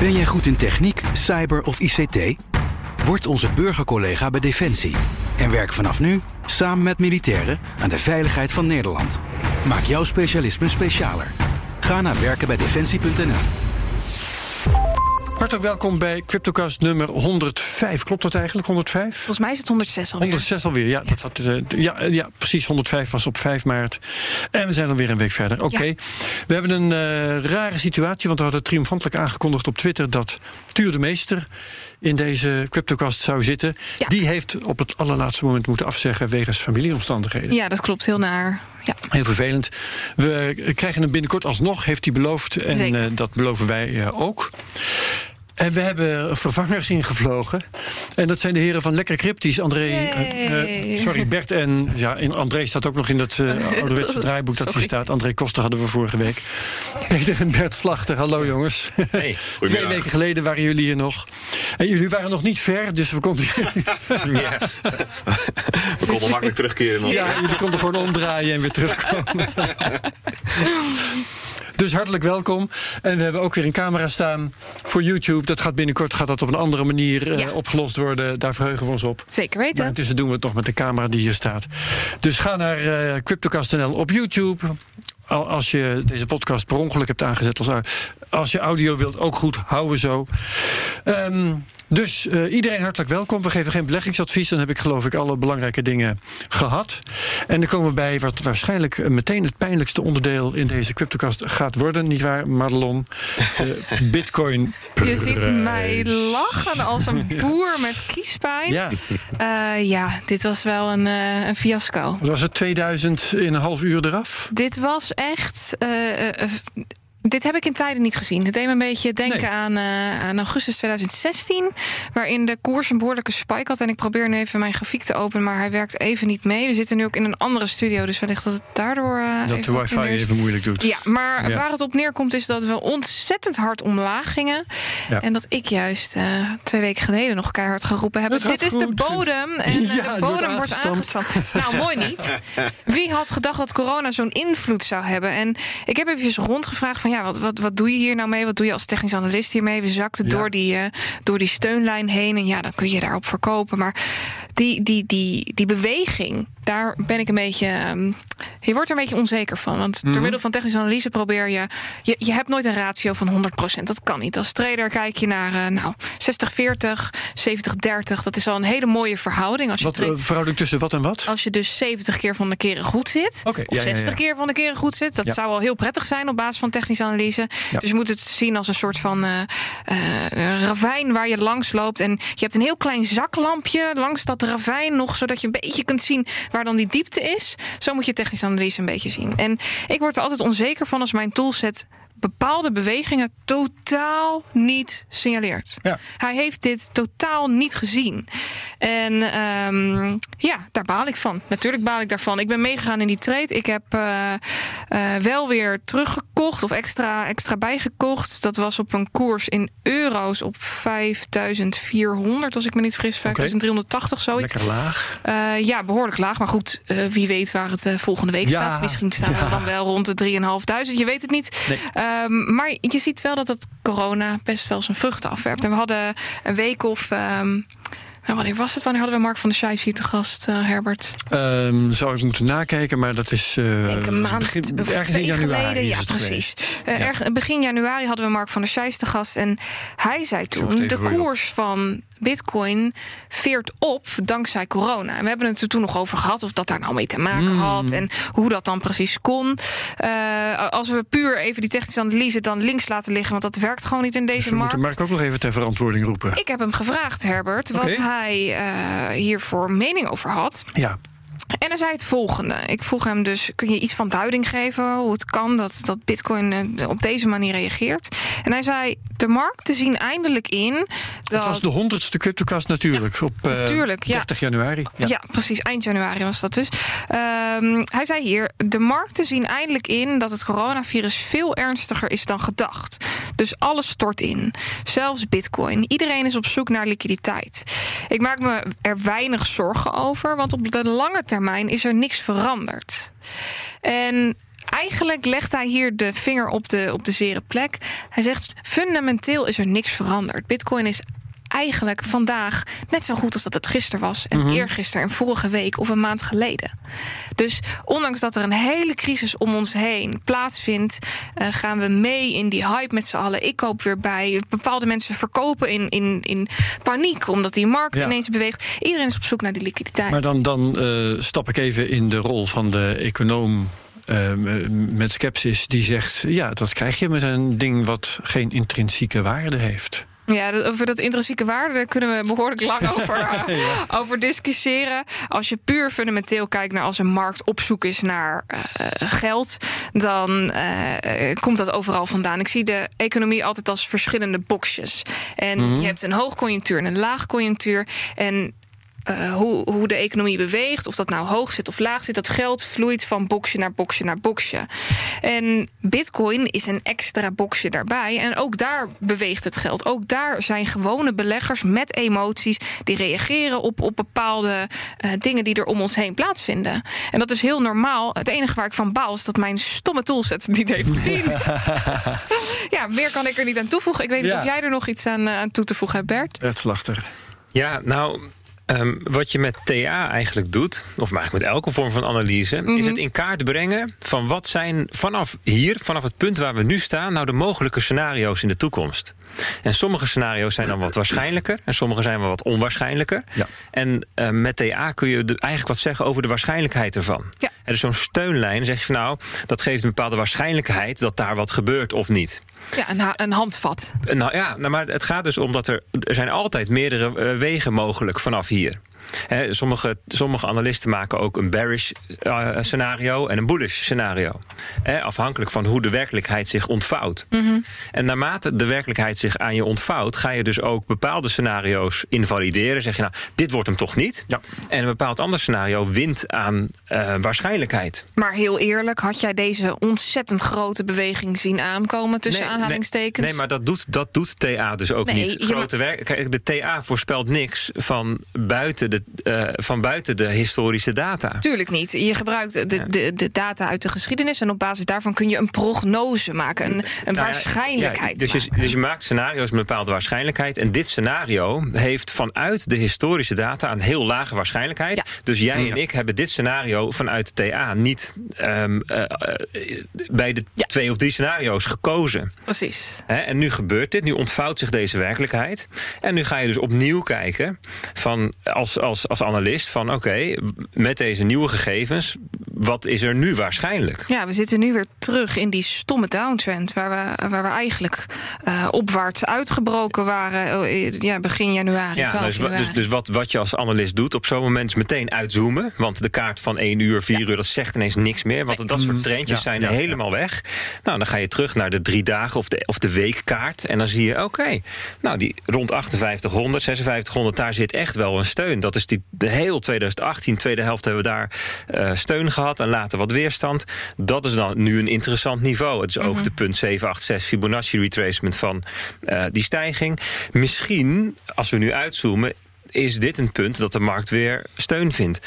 Ben jij goed in techniek, cyber of ICT? Word onze burgercollega bij Defensie. En werk vanaf nu samen met militairen aan de veiligheid van Nederland. Maak jouw specialisme specialer. Ga naar werkenbijdefensie.nl. Hartelijk welkom bij CryptoCast nummer 105. Klopt dat eigenlijk, 105? Volgens mij is het 106 alweer. 106 alweer, ja, dat had, uh, ja, ja, precies. 105 was op 5 maart. En we zijn alweer een week verder. Oké. Okay. We hebben een uh, rare situatie, want we hadden triomfantelijk aangekondigd op Twitter dat Tuur de Meester in deze CryptoCast zou zitten. Ja. Die heeft op het allerlaatste moment moeten afzeggen wegens familieomstandigheden. Ja, dat klopt. Heel naar. Ja. Heel vervelend. We krijgen hem binnenkort alsnog, heeft hij beloofd. En uh, dat beloven wij ook. En we hebben vervangers ingevlogen. En dat zijn de heren van Lekker Cryptisch. André, uh, sorry, Bert en ja, André staat ook nog in dat uh, ouderwetse draaiboek dat hier staat. André Koster hadden we vorige week. Peter en Bert Slachter, hallo jongens. Hey, Twee weken geleden waren jullie hier nog. En jullie waren nog niet ver, dus we konden... ja. We konden makkelijk terugkeren. Ja, jullie konden gewoon omdraaien en weer terugkomen. Dus hartelijk welkom. En we hebben ook weer een camera staan voor YouTube. Dat gaat binnenkort gaat dat op een andere manier ja. uh, opgelost worden. Daar verheugen we ons op. Zeker weten. Maar intussen doen we het nog met de camera die hier staat. Dus ga naar uh, CryptoCast.nl op YouTube. Als je deze podcast per ongeluk hebt aangezet als, als je audio wilt, ook goed, houden we zo. Um, dus uh, iedereen hartelijk welkom. We geven geen beleggingsadvies. Dan heb ik geloof ik alle belangrijke dingen gehad. En dan komen we bij wat waarschijnlijk meteen het pijnlijkste onderdeel in deze CryptoCast gaat worden. Niet waar, Madelon? Uh, Bitcoin. Je ziet mij lachen als een boer met kiespijn. Ja, uh, ja dit was wel een, een fiasco. Was het 2000 in een half uur eraf? Dit was echt. Dit heb ik in tijden niet gezien. Het deed me een beetje denken nee. aan, uh, aan, augustus 2016, waarin de koers een behoorlijke spike had. En ik probeer nu even mijn grafiek te openen, maar hij werkt even niet mee. We zitten nu ook in een andere studio, dus wellicht dat het daardoor. Uh, dat de wifi even moeilijk doet. Ja, maar ja. waar het op neerkomt is dat we ontzettend hard omlaag gingen. Ja. En dat ik juist uh, twee weken geleden nog keihard geroepen heb. Dit is de bodem. En ja, de bodem wordt aangestampt. nou, mooi niet. Wie had gedacht dat corona zo'n invloed zou hebben? En ik heb even rondgevraagd van ja, wat, wat, wat doe je hier nou mee? Wat doe je als technisch analist hiermee? We zakten ja. door, die, uh, door die steunlijn heen. En ja, dan kun je daarop verkopen. Maar die, die, die, die beweging, daar ben ik een beetje. Um, je wordt er een beetje onzeker van. Want mm -hmm. door middel van technische analyse probeer je, je. Je hebt nooit een ratio van 100%. Dat kan niet. Als trader kijk je naar uh, nou, 60-40, 70-30. Dat is al een hele mooie verhouding. Als je wat, uh, verhouding tussen wat en wat? Als je dus 70 keer van de keren goed zit. Okay, of ja, 60 ja, ja. keer van de keren goed zit. Dat zou al heel prettig zijn op basis van technische analyse. Dus je moet het zien als een soort van uh, ravijn waar je langs loopt. En je hebt een heel klein zaklampje langs dat ravijn nog, zodat je een beetje kunt zien waar dan die diepte is. Zo moet je technische analyse een beetje zien. En ik word er altijd onzeker van als mijn toolset bepaalde bewegingen totaal niet signaleert. Ja. Hij heeft dit totaal niet gezien. En um, ja, daar baal ik van. Natuurlijk baal ik daarvan. Ik ben meegegaan in die trade. Ik heb uh, uh, wel weer teruggekocht of extra, extra bijgekocht. Dat was op een koers in euro's op 5400, als ik me niet vergis. 5380 okay. zoiets. Lekker laag. Uh, ja, behoorlijk laag. Maar goed, wie weet waar het volgende week ja. staat. Misschien staan ja. we dan wel rond de 3.500. Je weet het niet. Nee. Um, maar je ziet wel dat het corona best wel zijn vruchten afwerpt. En we hadden een week of. Um, nou, wanneer was het? Wanneer hadden we Mark van der Scheijs hier te gast, uh, Herbert? Um, zou ik moeten nakijken, maar dat is. Uh, Denk een maand begin, of ergens in januari. Geleden, ja, precies. Uh, ja. erg, begin januari hadden we Mark van der Scheijs te gast. En hij zei toen: de koers van Bitcoin veert op dankzij corona. En we hebben het er toen nog over gehad of dat daar nou mee te maken Mm. had en hoe dat dan precies kon. Uh, als we puur even die technische analyse dan links laten liggen, want dat werkt gewoon niet in deze dus we markt. moeten Mark ook nog even ter verantwoording roepen. Ik heb hem gevraagd, Herbert, okay. wat hij uh, hiervoor mening over had. Ja. En hij zei het volgende. Ik vroeg hem dus: kun je iets van duiding geven hoe het kan dat, dat Bitcoin uh, op deze manier reageert? En hij zei: de markten zien eindelijk in. Dat... Het was de honderdste CryptoCast natuurlijk. Ja, op uh, natuurlijk, 30 ja. januari. Ja. ja. precies. Eind januari was dat dus. Um, hij zei hier: de markten zien eindelijk in dat het coronavirus veel ernstiger is dan gedacht. Dus alles stort in. Zelfs Bitcoin. Iedereen is op zoek naar liquiditeit. Ik maak me er weinig zorgen over, want op de lange termijn is er niks veranderd. En eigenlijk legt hij hier de vinger op de, op de zere plek. Hij zegt: fundamenteel is er niks veranderd. Bitcoin is eigenlijk vandaag net zo goed als dat het gisteren was. En Mhm. eergisteren en vorige week of een maand geleden. Dus ondanks dat er een hele crisis om ons heen plaatsvindt, eh, gaan we mee in die hype met z'n allen. Ik koop weer bij. Bepaalde mensen verkopen in, in, in paniek omdat die markt Ja. ineens beweegt. Iedereen is op zoek naar die liquiditeit. Maar dan, dan eh, stap ik even in de rol van de econoom. Eh, met sceptisch, die zegt: Ja, dat krijg je met een ding wat geen intrinsieke waarde heeft. Ja, over dat intrinsieke waarde daar kunnen we behoorlijk lang over, eh, over discussiëren. Als je puur fundamenteel kijkt naar als een markt op zoek is naar eh, geld, dan komt dat overal vandaan. Ik zie de economie altijd als verschillende boxjes. En je hebt een hoogconjunctuur en een laagconjunctuur. En eh, hoe, hoe de economie beweegt, of dat nou hoog zit of laag zit, dat geld vloeit van boxje naar boxje naar boxje. En Bitcoin is een extra boxje daarbij. En ook daar beweegt het geld. Ook daar zijn gewone beleggers met emoties die reageren op, op bepaalde eh, dingen die er om ons heen plaatsvinden. En dat is heel normaal. Het enige waar ik van baal is dat mijn stomme toolset het niet heeft gezien. ja, meer kan ik er niet aan toevoegen. Ik weet niet Ja. of jij er nog iets aan, eh, aan toe te voegen hebt, Bert. Bert Slachter. Ja, nou, ehm, wat je met TA eigenlijk doet, of eigenlijk met elke vorm van analyse, is het in kaart brengen van wat zijn vanaf hier, vanaf het punt waar we nu staan, nou de mogelijke scenario's in de toekomst. En sommige scenario's zijn dan wat waarschijnlijker en sommige zijn wel wat onwaarschijnlijker. Ja. En eh, met TA kun je de- eigenlijk wat zeggen over de waarschijnlijkheid ervan. Ja. Er is zo'n steunlijn, dan zeg je van nou, dat geeft een bepaalde waarschijnlijkheid dat daar wat gebeurt of niet. Ja, een, ha- een handvat. Nou ja, nou, maar het gaat dus om dat er, er zijn altijd meerdere eh, wegen mogelijk vanaf hier. Sommige, sommige analisten maken ook een bearish eh, scenario en een bullish scenario. Afhankelijk van hoe de werkelijkheid zich ontvouwt. En naarmate de werkelijkheid zich aan je ontvouwt, ga je dus ook bepaalde scenario's invalideren. Zeg je nou, dit wordt hem toch niet. Ja. En een bepaald ander scenario wint aan eh, waarschijnlijkheid. Maar heel eerlijk, had jij deze ontzettend grote beweging zien aankomen tussen Nee, aanhalingstekens? Nee, maar dat doet, dat doet TA dus ook Nee, niet. Grote werk, kijk, de TA voorspelt niks van buiten de, eh, van buiten de historische data. Tuurlijk niet. Je gebruikt de, de, de data uit de geschiedenis en op basis daarvan kun je een prognose maken, een, een Nou ja, waarschijnlijkheid. ja, dus, je, maken. dus je maakt scenario's met een bepaalde waarschijnlijkheid. En dit scenario heeft vanuit de historische data een heel lage waarschijnlijkheid. Ja. Dus jij en ik hebben dit scenario vanuit de TA niet ehm, eh, eh, bij de Ja. twee of drie scenario's gekozen. Precies. Hè, en nu gebeurt dit, nu ontvouwt zich deze werkelijkheid. En nu ga je dus opnieuw kijken van, als, als, als analist van oké, met deze nieuwe gegevens, wat is er nu waarschijnlijk? Ja, we zitten nu weer terug in die stomme downtrend waar we, waar we eigenlijk eh, opwaarts uitgebroken waren eh, ja, begin januari, Ja, 12 dus, januari. dus, dus wat, wat je als analist doet op zo'n moment is meteen uitzoomen. Want de kaart van 1 uur, 4 uur, dat zegt ineens niks meer. Want dat soort trendjes Ja, zijn ja, helemaal weg. Nou, dan ga je terug naar de drie dagen of de, of de weekkaart. En dan zie je, oké, nou die rond 5800, 5600, daar zit echt wel een steun. Dat is die, de heel 2018, tweede helft hebben we daar eh, steun gehad. En later wat weerstand. Dat is dan nu een interessant niveau. Het is ook de punt 786 Fibonacci retracement van eh, die stijging. Misschien, als we nu uitzoomen, is dit een punt dat de markt weer steun vindt.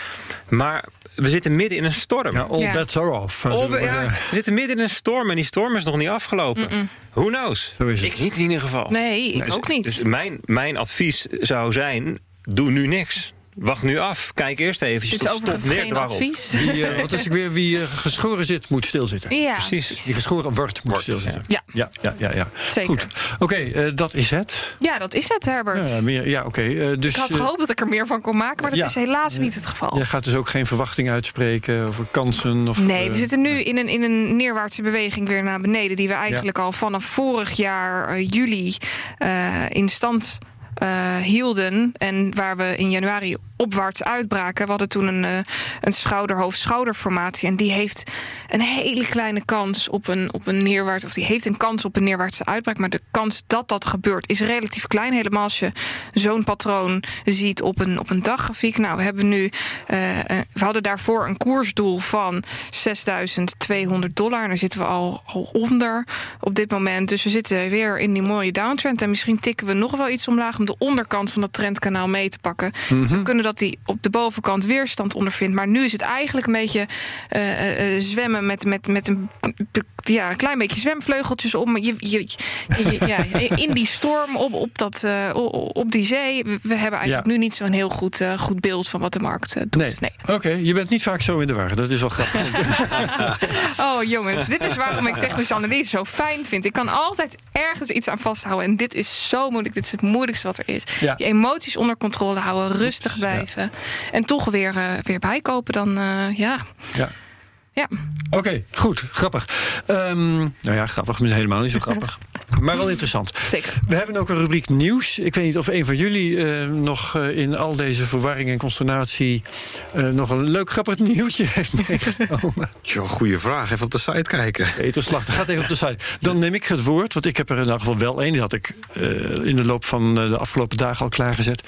Maar we zitten midden in een storm. Ja, all Ja. bets are off. Zullen we, ja, we zitten midden in een storm en die storm is nog niet afgelopen. Who knows? Zo is het. Ik niet in ieder geval. Nee, ik Dus- ook niet. Dus mijn, mijn advies zou zijn, doe nu niks. Wacht nu af. Kijk eerst eventjes Dit is overigens geen advies. Wie, eh, wat is het weer? Wie eh, geschoren zit, moet stilzitten. Ja, Precies. Die geschoren wordt, moet Wordt, stilzitten. Ja. Ja, ja, ja. ja. Zeker. Goed. Oké, eh, dat is het. Ja, dat is het, Herbert. Ja, meer, ja oké. eh, dus, ik had eh, gehoopt dat ik er meer van kon maken, maar dat ja. is helaas niet het geval. Jij gaat dus ook geen verwachting uitspreken over kansen? Of, Nee, we eh, zitten nu in een, in een neerwaartse beweging weer naar beneden. Die we eigenlijk al vanaf vorig jaar eh, juli eh, in stand eh, hielden. En waar we in januari opwaarts uitbraken. We hadden toen een, eh, een schouder-hoofd-schouderformatie. En die heeft een hele kleine kans op een, op een neerwaarts. Of die heeft een kans op een neerwaartse uitbraak. Maar de kans dat dat gebeurt is relatief klein. Helemaal als je zo'n patroon ziet op een, op een daggrafiek. Nou, we hebben nu, eh, we hadden daarvoor een koersdoel van 6.200 dollar. En daar zitten we al onder op dit moment. Dus we zitten weer in die mooie downtrend. En misschien tikken we nog wel iets omlaag om de onderkant van dat trendkanaal mee te pakken. Dus we kunnen dat die op de bovenkant weerstand ondervindt. Maar nu is het eigenlijk een beetje eh, eh, eh, zwemmen met, met, met een, ja, een klein beetje zwemvleugeltjes om. Je, je, je- ja, in die storm op, op, dat, eh, op die zee. We hebben eigenlijk Ja. nu niet zo'n heel goed, eh, goed beeld van wat de markt eh, doet. Nee. Oké, je bent niet vaak zo in de war. Dat is wel grappig. Oh jongens, dit is waarom ik technische analyse zo fijn vind. Ik kan altijd ergens iets aan vasthouden. En dit is zo moeilijk. Dit is het moeilijkste wat er is. Ja. Je emoties onder controle houden, rustig blijven. En toch weer, weer bijkopen. Dan ja. ja. Ja. Oké, goed. Grappig. Ehm, nou ja, grappig. maar Helemaal niet zo grappig. Maar wel interessant. Zeker. We hebben ook een rubriek nieuws. Ik weet niet of een van jullie eh, nog eh, in al deze verwarring en consternatie... eh, nog een leuk grappig nieuwtje heeft meegenomen. Tjoh, goede vraag. Even op de site kijken. Peter Slachter gaat even op de site. Dan neem ik het woord, want ik heb er in elk geval wel één. Die had ik eh, in de loop van eh, de afgelopen dagen al klaargezet.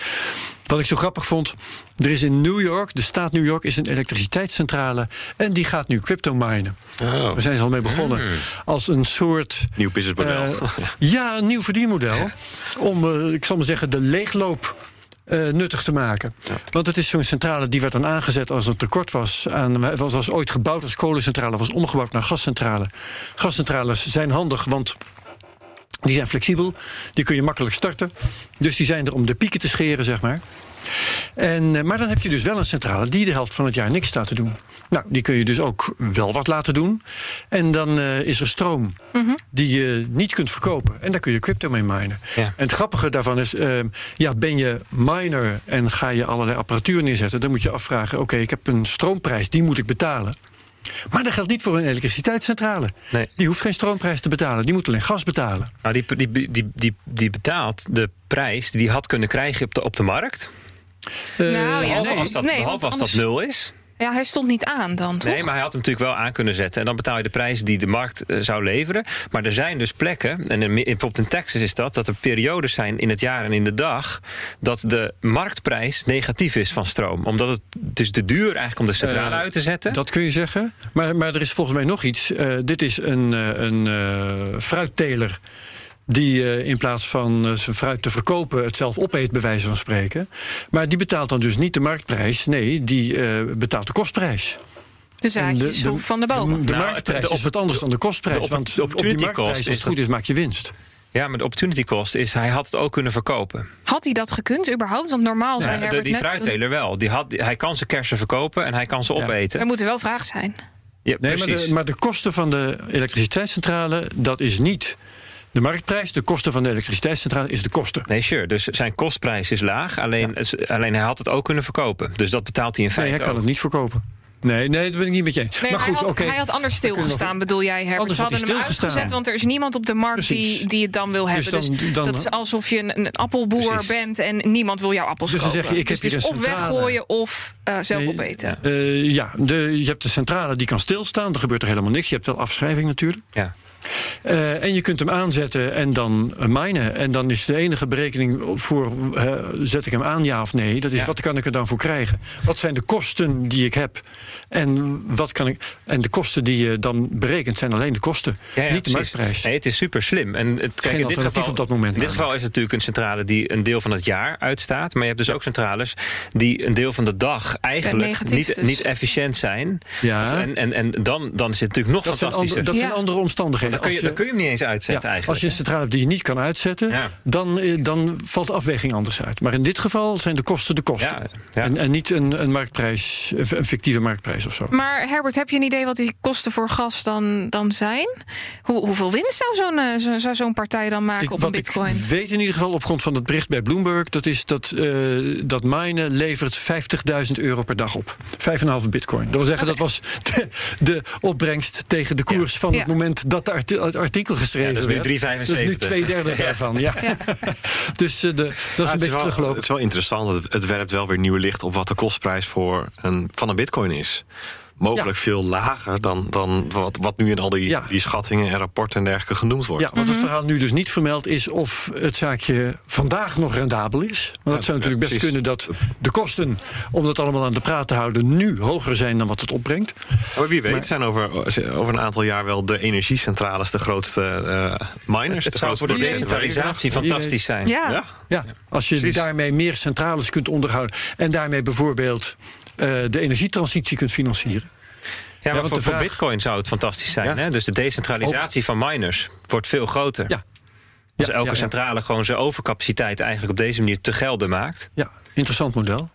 Wat ik zo grappig vond, er is in New York, de staat New York, is een elektriciteitscentrale. En die gaat nu crypto minen. Oh. Daar zijn ze al mee begonnen. Als een soort. Nieuw businessmodel. eh, ja, een nieuw verdienmodel. Om, eh, ik zal maar zeggen, de leegloop. eh, nuttig te maken. Want het is zo'n centrale die werd dan aangezet als er tekort was. Aan, het was, was ooit gebouwd als kolencentrale, was omgebouwd naar gascentrale. Gascentrales zijn handig, want die zijn flexibel, die kun je makkelijk starten. Dus die zijn er om de pieken te scheren, zeg maar. En, eh, maar dan heb je dus wel een centrale die de helft van het jaar niks staat te doen. Nou, die kun je dus ook wel wat laten doen. En dan eh, is er stroom die je niet kunt verkopen. En daar kun je crypto mee minen. Ja. En het grappige daarvan is, eh, ja, ben je miner en ga je allerlei apparatuur neerzetten... dan moet je afvragen, oké, ik heb een stroomprijs, die moet ik betalen. Maar dat geldt niet voor een elektriciteitscentrale. Nee. Die hoeft geen stroomprijs te betalen, die moet alleen gas betalen. Nou, die, die, die, die, die betaalt de prijs die hij had kunnen krijgen op de, op de markt. nou, ja, Behalve nee, als dat, nee, behalve als anders- dat nul is. Ja, hij stond niet aan dan, toch? Nee, maar hij had hem natuurlijk wel aan kunnen zetten. En dan betaal je de prijs die de markt eh, zou leveren. Maar er zijn dus plekken, en in- bijvoorbeeld in Texas is dat... dat er periodes zijn in het jaar en in de dag... dat de marktprijs negatief is van stroom. Omdat het, het is te duur eigenlijk om de centrale Eh, uit te zetten. Dat kun je zeggen. Maar, maar er is volgens mij nog iets. Eh, dit is een, eh, een eh, fruitteler die eh, in plaats van eh, zijn fruit te verkopen het zelf opeet, bij wijze van spreken. Maar die betaalt dan dus niet de marktprijs. Nee, die eh, betaalt de kostprijs. de zaadjes En van de bomen. De, Nou, marktprijs de op- is wat anders dan de kostprijs. de op- want de op die marktprijs, als is het goed is, maak je winst. Ja, maar de opportunity cost is... hij had het ook kunnen verkopen. Had hij dat gekund überhaupt? Want normaal zijn Ja, de, Herbert die fruitteler wel. Die had, hij kan zijn kersen verkopen en hij kan ze Ja. opeten. Er moeten wel vragen zijn. Ja, Nee, maar precies. de, maar de kosten van de elektriciteitscentrale, dat is niet de marktprijs. De kosten van de elektriciteitscentrale is de kosten. Nee, sure. Dus zijn kostprijs is laag. Alleen, alleen hij had het ook kunnen verkopen. Dus dat betaalt hij in Nee, feite hij kan ook. het niet verkopen. Nee, nee, dat ben ik niet met je eens. Nee, maar maar goed, hij, had, oké. hij had anders stilgestaan, bedoel jij, Herbert? Anders Ze had hij hadden hem stilgestaan. uitgezet, want er is niemand op de markt Precies. die, die het dan wil hebben. Dus dan- dus dan- dat is alsof je een, een appelboer Precies. bent en niemand wil jouw appels Dus dan kopen. zeg je, ik heb dus is een of centrale. weggooien of eh, zelf Nee, opeten. Eh, ja, de, je hebt de centrale die kan stilstaan. Er gebeurt er helemaal niks. Je hebt wel afschrijving natuurlijk. Ja. Eh, en je kunt hem aanzetten en dan eh, minen. En dan is de enige berekening voor... eh, zet ik hem aan, ja of nee? Dat is Ja. wat kan ik er dan voor krijgen? Wat zijn de kosten die ik heb? En, wat kan ik, en de kosten die je dan berekent zijn alleen de kosten. Ja, ja, niet de precies. marktprijs. Nee, het is super slim. En het, kijk, Geen in dit geval, op dat moment In dit geval is het natuurlijk een centrale die een deel van het jaar uitstaat. Maar je hebt dus ook centrales die een deel van de dag eigenlijk niet, dus. niet efficiënt zijn. Ja. En, en, en dan, dan is het natuurlijk nog dat zijn, fantastischer. andere, dat zijn andere omstandigheden. Dan, kun je, dan kun je hem niet eens uitzetten ja, eigenlijk. als je een centrale hebt die je niet kan uitzetten, Ja. dan, eh, dan valt de afweging anders uit. Maar in dit geval zijn de kosten de kosten. Ja, ja. En, en niet een, een marktprijs, een fictieve marktprijs of zo. Maar Herbert, heb je een idee wat die kosten voor gas dan, dan zijn? Hoe, hoeveel winst zou zo'n eh, zo, zou zo'n partij dan maken Ik- op een wat bitcoin? ik weet in ieder geval op grond van het bericht bij Bloomberg... dat is dat, eh dat minen levert 50.000 euro per dag op. 5,5 bitcoin. Dat wil zeggen, dat was de, de opbrengst tegen de koers Ja. van het moment... dat de het artikel geschreven Ja, dat is nu werd. 3,75. Dat is nu twee derde daarvan, ja. dus eh, de, dat is Ja, een het, is beetje wel, teruggelopen. het is wel interessant. Het, het werpt wel weer nieuw licht op wat de kostprijs voor een, van een bitcoin is. Mogelijk veel lager dan, dan wat, wat nu in al die, Ja. die schattingen en rapporten en dergelijke genoemd wordt. Ja, wat het verhaal nu dus niet vermeldt is of het zaakje vandaag nog rendabel is. Want dat zou natuurlijk best kunnen dat de kosten om dat allemaal aan de praat te houden nu hoger zijn dan wat het opbrengt. Maar wie weet zijn over, over een aantal jaar wel de energiecentrales de grootste eh, miners. Het de zou voor de grootste decentralisatie fantastisch zijn. Ja. Ja? Ja, als je precies. daarmee meer centrales kunt onderhouden en daarmee bijvoorbeeld de energietransitie kunt financieren. Ja, maar voor, Bitcoin zou het fantastisch zijn. Ja. Hè? Dus de decentralisatie van miners wordt veel groter. Ja. Als elke centrale gewoon zijn overcapaciteit eigenlijk op deze manier te gelden maakt. Ja, interessant model.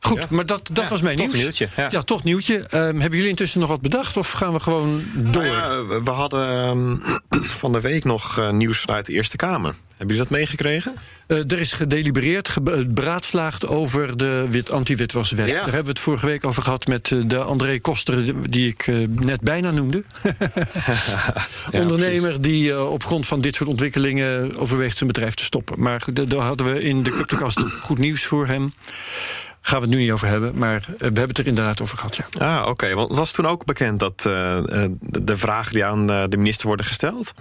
Goed, Ja. maar dat, dat Ja, was mijn tof nieuws. nieuwtje, ja. toch nieuwtje. Ehm, hebben jullie intussen nog wat bedacht of gaan we gewoon door? Nou ja, we- hadden ehm, van de week nog eh, nieuws vanuit de Eerste Kamer. Hebben jullie dat meegekregen? Eh, er is gedelibereerd, ge- eh, beraadslaagd over de wit anti-witwaswet. Daar hebben we het vorige week over gehad met de André Koster, die ik net bijna noemde. Ondernemer die op grond van dit soort ontwikkelingen overweegt zijn bedrijf te stoppen. Maar daar hadden we in de Cryptocast goed nieuws voor hem. Gaan we het nu niet over hebben, maar eh, we hebben het er inderdaad over gehad. Ja. Ah, oké. Want het was toen ook bekend dat eh, eh, de vragen die aan de minister worden gesteld.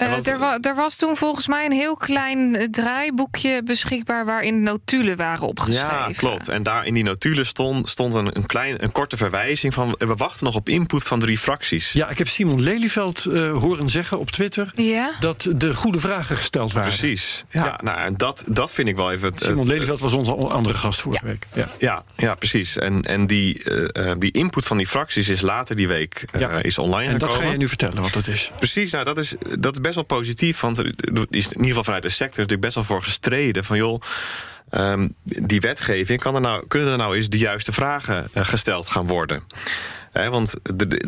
Eh, want- er, wa- er was toen volgens mij een heel klein eh, draaiboekje beschikbaar waarin notulen waren opgeschreven. Ja, klopt. En daar in die notulen stond, stond een, een, klein, een korte verwijzing van... we wachten nog op input van drie fracties. ja, ik heb Simon Lelyveld eh, horen zeggen op Twitter Ja. dat de goede vragen gesteld waren. Precies. Ja, Nou, en dat, dat vind ik wel even... het- Simon Lelyveld was onze andere gast vorige week. Ja. Ja, ja, precies. En, en die, die input van die fracties is later die week eh, Ja. is online En dat gekomen. ga je nu vertellen wat dat is. Precies, nou, dat is, dat is best wel positief. Want er is in ieder geval vanuit de sector natuurlijk best wel voor gestreden. Van joh, ehm, die wetgeving, kan er nou, kunnen er nou eens de juiste vragen eh, gesteld gaan worden? Hè, want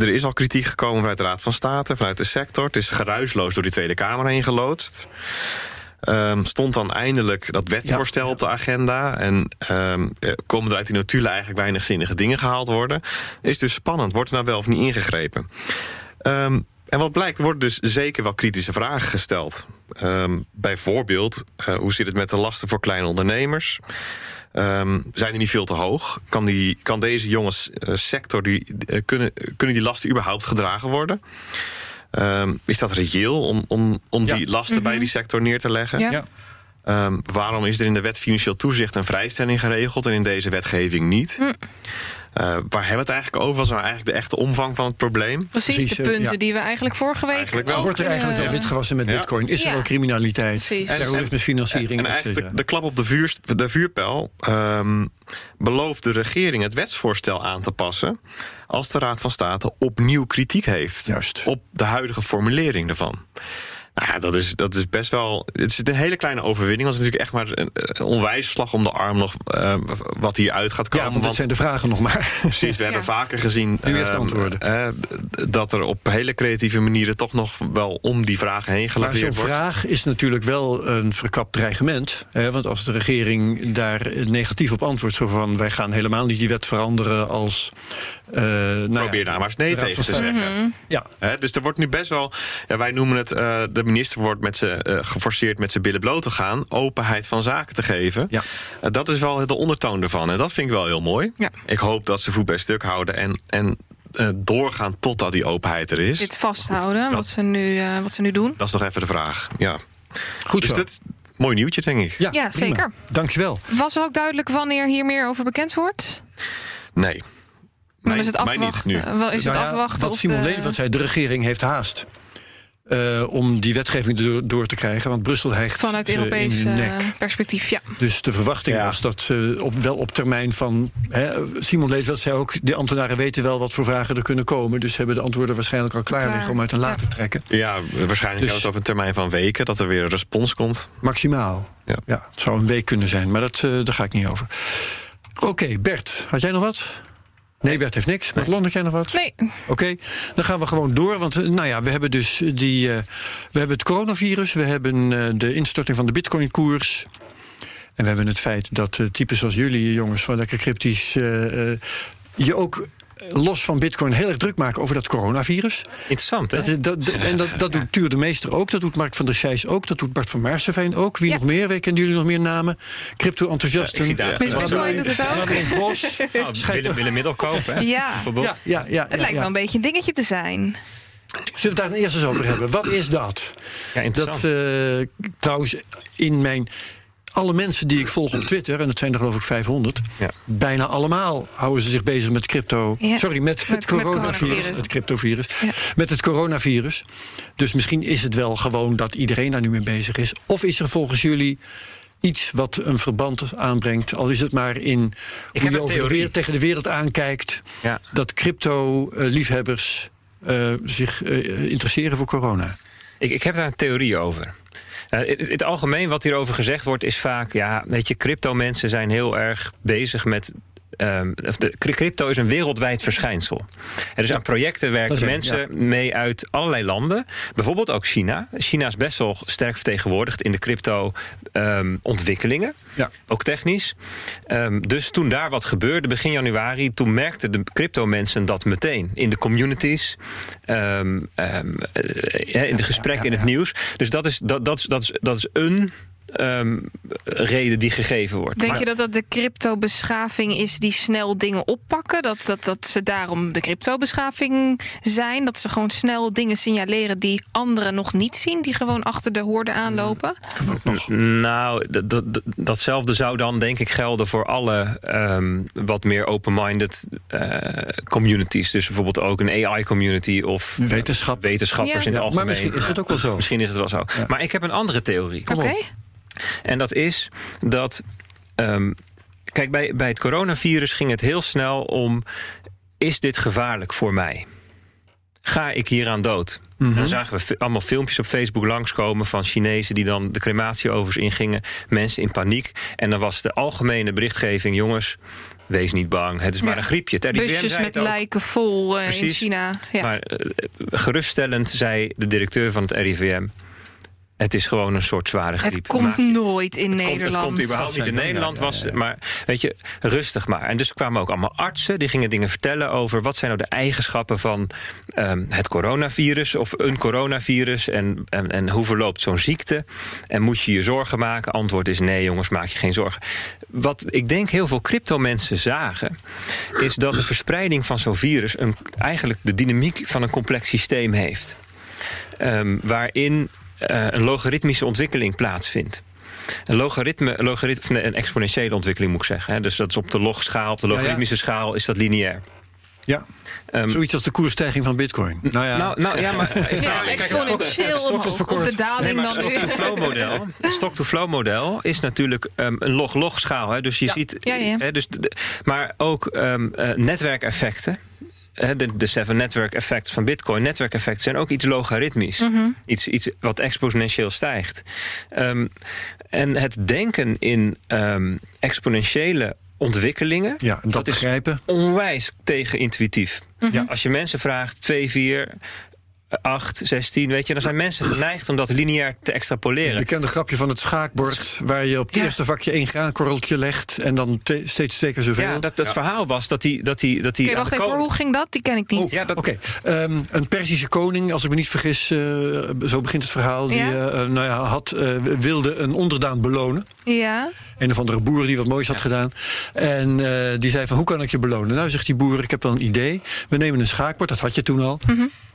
er- is al kritiek gekomen vanuit de Raad van State, vanuit de sector. Het is geruisloos door die Tweede Kamer heen geloodst. Ehm, stond dan eindelijk dat wetsvoorstel op de agenda. En ehm, eh, komen er uit die notulen eigenlijk weinig zinnige dingen gehaald worden. Is dus spannend. Wordt er nou wel of niet ingegrepen? En wat blijkt, er worden dus zeker wel kritische vragen gesteld. Ehm, bijvoorbeeld, eh, hoe zit het met de lasten voor kleine ondernemers? Ehm, zijn die niet veel te hoog? Kan, die, kan deze jonge eh, sector, die, eh, kunnen, kunnen die lasten überhaupt gedragen worden? Ehm, is dat reëel om, om, om Ja. die lasten bij die sector neer te leggen? Ja. Ja. Ehm, waarom is er in de wet financieel toezicht een vrijstelling geregeld en in deze wetgeving niet? Hm. Eh, waar hebben we het eigenlijk over? Wat is nou eigenlijk de echte omvang van het probleem? Precies, Precies, de eh, punten ja. die we eigenlijk vorige week Eigenlijk wel. Wordt er eigenlijk eh, wel witgewassen met Ja. bitcoin? Is er wel criminaliteit? Precies. En- Terrorismefinanciering, En et eigenlijk de, de klap op de, vuur, de vuurpijl ehm, belooft de regering het wetsvoorstel aan te passen als de Raad van State opnieuw kritiek heeft Juist. op de huidige formulering ervan. Nou ja, dat is, dat is best wel. Het is een hele kleine overwinning. Want het is natuurlijk echt maar een, een onwijs slag om de arm nog eh, wat hieruit gaat komen. Ja, want dat zijn de vragen nog maar. Precies, we hebben Ja. vaker gezien Nu echt ehm, antwoorden. eh, dat er op hele creatieve manieren toch nog wel om die vragen heen Maar zo'n gelaveerd wordt. vraag is natuurlijk wel een verkapt dreigement. Hè, want als de regering daar negatief op antwoordt... zo van wij gaan helemaal niet die wet veranderen als... eh, nou ja, Probeer daar maar eens nee de tegen te zeggen. Ja, Hè, dus er wordt nu best wel, ja, wij noemen het, eh, de minister wordt met ze, eh, geforceerd met zijn billen bloot te gaan, openheid van zaken te geven. Ja. Eh, dat is wel de ondertoon ervan en dat vind ik wel heel mooi. Ja. Ik hoop dat ze voet bij stuk houden en, en eh, doorgaan totdat die openheid er is. dit vasthouden, dat- wat, ze nu, eh, wat ze nu doen. Dat is nog even de vraag. Ja. goed Dus zo. dit mooi nieuwtje, denk ik. ja, Ja, zeker. Dankjewel. Was ook duidelijk wanneer hier meer over bekend wordt? Nee. Mij- is het afwachten. is het Nou ja, afwachten? Wat of Simon de- Lelyveld zei, de regering heeft haast. Eh, om die wetgeving door, door te krijgen. Want Brussel hijgt Vanuit ze Europees eh, perspectief, ja. Dus de verwachting Ja. was dat ze op, wel op termijn van... Hè, Simon Lelyveld zei ook, de ambtenaren weten wel wat voor vragen er kunnen komen. Dus hebben de antwoorden waarschijnlijk al klaar Klaar, liggen om uit een la ja. te trekken. Ja, waarschijnlijk Dus- over een termijn van weken dat er weer een respons komt. Maximaal. Ja. Ja, het zou een week kunnen zijn, maar dat, eh, daar ga ik niet over. Oké, Bert, had jij nog wat? Nee, Bert heeft niks. Madelon, had jij nog wat? Nee, Oké, dan gaan we gewoon door. Want eh, nou ja, we hebben dus die, eh, we hebben het coronavirus, we hebben eh, de instorting van de bitcoinkoers. En we hebben het feit dat eh, types zoals jullie, jongens, van lekker cryptisch, eh, eh, je ook los van Bitcoin heel erg druk maken over dat coronavirus. Interessant, hè? Dat, is- dat, dat- en dat, dat doet Tuur de Meester ook, dat doet Mark van der Scheijs ook, dat doet Bart van Maarseveen ook. Wie Ja. nog meer? Wie kennen jullie nog meer namen? Ja, Crypto-enthousiasten. Miss Wat Bitcoin doet het ook. Vos. Oh, willen, willen middelkoop, hè? Ja. Ja, ja, ja, Het lijkt wel een beetje een dingetje te zijn. Zullen we het daar eerst eens over hebben? Wat is dat? Ja, interessant. Dat eh, trouwens in mijn. Alle mensen die ik volg op Twitter, en dat zijn er geloof ik 500, Ja. bijna allemaal houden ze zich bezig met crypto. Ja. Sorry, met het met coronavirus. coronavirus. Het cryptovirus. Ja. Met het coronavirus. Dus misschien is het wel gewoon dat iedereen daar nu mee bezig is. Of is er volgens jullie iets wat een verband aanbrengt, al is het maar in hoe heb je over de theorie. wereld, tegen de wereld aankijkt, Ja. dat crypto-liefhebbers eh, zich eh, interesseren voor corona. Ik, ik heb daar een theorie over. Eh, in het algemeen wat hierover gezegd wordt is vaak... ja, weet je, crypto-mensen zijn heel erg bezig met... ehm, de, cry- crypto is een wereldwijd verschijnsel. Er dus aan projecten werken mensen mee uit allerlei landen. Bijvoorbeeld ook China. China is best wel sterk vertegenwoordigd in de crypto-ontwikkelingen. Ja. Ook technisch. Ehm, dus toen daar wat gebeurde, begin januari, toen merkten de crypto-mensen dat meteen. In de communities, ehm, ehm, eh, in de gesprekken, in het nieuws. Dus dat is, dat, dat is, dat is, dat is een ehm, reden die gegeven wordt. Denk Maar- je dat dat de crypto-beschaving is die snel dingen oppakken? Dat, dat, dat ze daarom de crypto-beschaving zijn? Dat ze gewoon snel dingen signaleren die anderen nog niet zien? Die gewoon achter de hoorde aanlopen? Nou, dat, dat, datzelfde zou dan denk ik gelden voor alle ehm, wat meer open-minded eh, communities. Dus bijvoorbeeld ook een AI-community of Wetenschap. wetenschappers Ja. in het Ja, algemeen. maar misschien is het ook wel zo. Misschien is het wel zo. Maar ik heb een andere theorie. Oké. En dat is dat. ehm, kijk, bij, bij het coronavirus ging het heel snel om: is dit gevaarlijk voor mij? Ga ik hieraan dood? Mhm. Dan zagen we allemaal filmpjes op Facebook langskomen van Chinezen die dan de crematieovers ingingen. Mensen in paniek. En dan was de algemene berichtgeving: jongens, wees niet bang. Het is maar Ja. een griepje. Het RIVM Busjes met lijken vol eh, in. China. Ja. Maar eh, geruststellend zei de directeur van het RIVM: het is gewoon een soort zware griep. het komt nooit in het komt, Nederland. het komt überhaupt niet in Nederland. Was. Maar weet je, rustig maar. En dus kwamen ook allemaal artsen. Die gingen dingen vertellen over wat zijn nou de eigenschappen van ehm, het coronavirus of een coronavirus. En, en, en hoe verloopt zo'n ziekte? En moet je je zorgen maken? Antwoord is nee, jongens, maak je geen zorgen. Wat ik denk heel veel crypto-mensen zagen, is dat de verspreiding van zo'n virus een, eigenlijk de dynamiek van een complex systeem heeft. Ehm, waarin een logaritmische ontwikkeling plaatsvindt. Een logaritme, een, logaritme, of nee, een exponentiële ontwikkeling moet ik zeggen. Hè. Dus dat is op de logschaal, op de Ja, ja. logaritmische schaal is dat lineair. Ja, Ehm, zoiets als de koersstijging van bitcoin. Nou ja, nou, nou ja, maar even Ja, kijk, exponentieel stok omhoog. Of de daling Nee, dan weer. stock-to-flow model. Het stock-to-flow model is natuurlijk ehm, een log-log schaal. Hè? Dus je Ja. ziet, Ja, ja. Hè, dus de- maar ook ehm, eh, netwerkeffecten. De, de seven network effects van Bitcoin, netwerkeffecten zijn ook iets logaritmisch. Mhm. Iets, iets wat exponentieel stijgt. Ehm, en het denken in ehm, exponentiële ontwikkelingen. ja en dat, is begrijpen. onwijs tegenintuïtief. Ja. Als je mensen vraagt 2, 4, 8, 16, weet je, dan zijn mensen geneigd om dat lineair te Het extrapoleren. bekende grapje van het schaakbord, waar je op het Ja. eerste vakje één graankorreltje legt en dan te- steeds twee keer zoveel. Ja, dat, dat verhaal was dat die. Dat die, dat die Oké, wacht even, koning- hoe ging dat? Die ken ik niet. Oh, Ja, dat- Oké, ehm, een Perzische koning, als ik me niet vergis, eh, zo begint het verhaal, die Ja. eh, eh, nou ja, had, eh, wilde een onderdaan belonen. Ja. Een of andere boer die wat moois had gedaan. En eh, die zei van, hoe kan ik je belonen? Nou, zegt die boer, ik heb wel een idee. We nemen een schaakbord, dat had je toen al.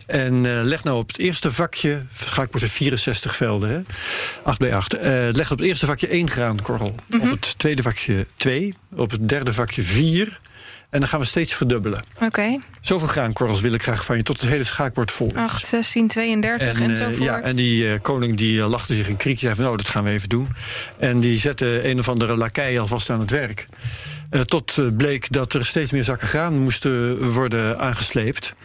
En eh, leg nou op het eerste vakje... schaakbord heeft 64 velden, hè? 8 bij 8. eh, leg op het eerste vakje één graankorrel. Op het tweede vakje twee. Op het derde vakje vier. En dan gaan we steeds verdubbelen. Oké. Zoveel graankorrels wil ik graag van je... tot het hele schaakbord vol is. 8, 16, 32 en, En, eh, enzovoort. ja, en die eh, koning die eh, lachte zich een kriek. Die zei van, nou, dat gaan we even doen. En die zette een of andere lakij alvast aan het werk. Eh, tot eh, bleek dat er steeds meer zakken graan moesten worden aangesleept.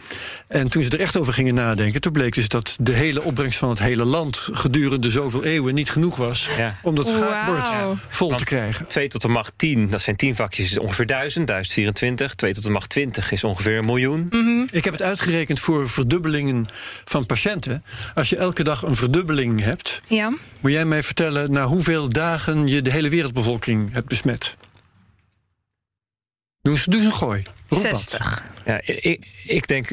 En toen ze er echt over gingen nadenken... toen bleek dus dat de hele opbrengst van het hele land... gedurende zoveel eeuwen niet genoeg was... Ja. om dat schaakbord vol te krijgen. 2 tot de macht 10, dat zijn 10 vakjes, is ongeveer 1000, 1024. 2 tot de macht 20 is ongeveer een miljoen. Ik heb het uitgerekend voor verdubbelingen van patiënten. Als je elke dag een verdubbeling hebt... Ja. Moet jij mij vertellen na hoeveel dagen je de hele wereldbevolking hebt besmet? Doe eens, doe eens een gooi. Roep wat. 60. Ja, ik, ik denk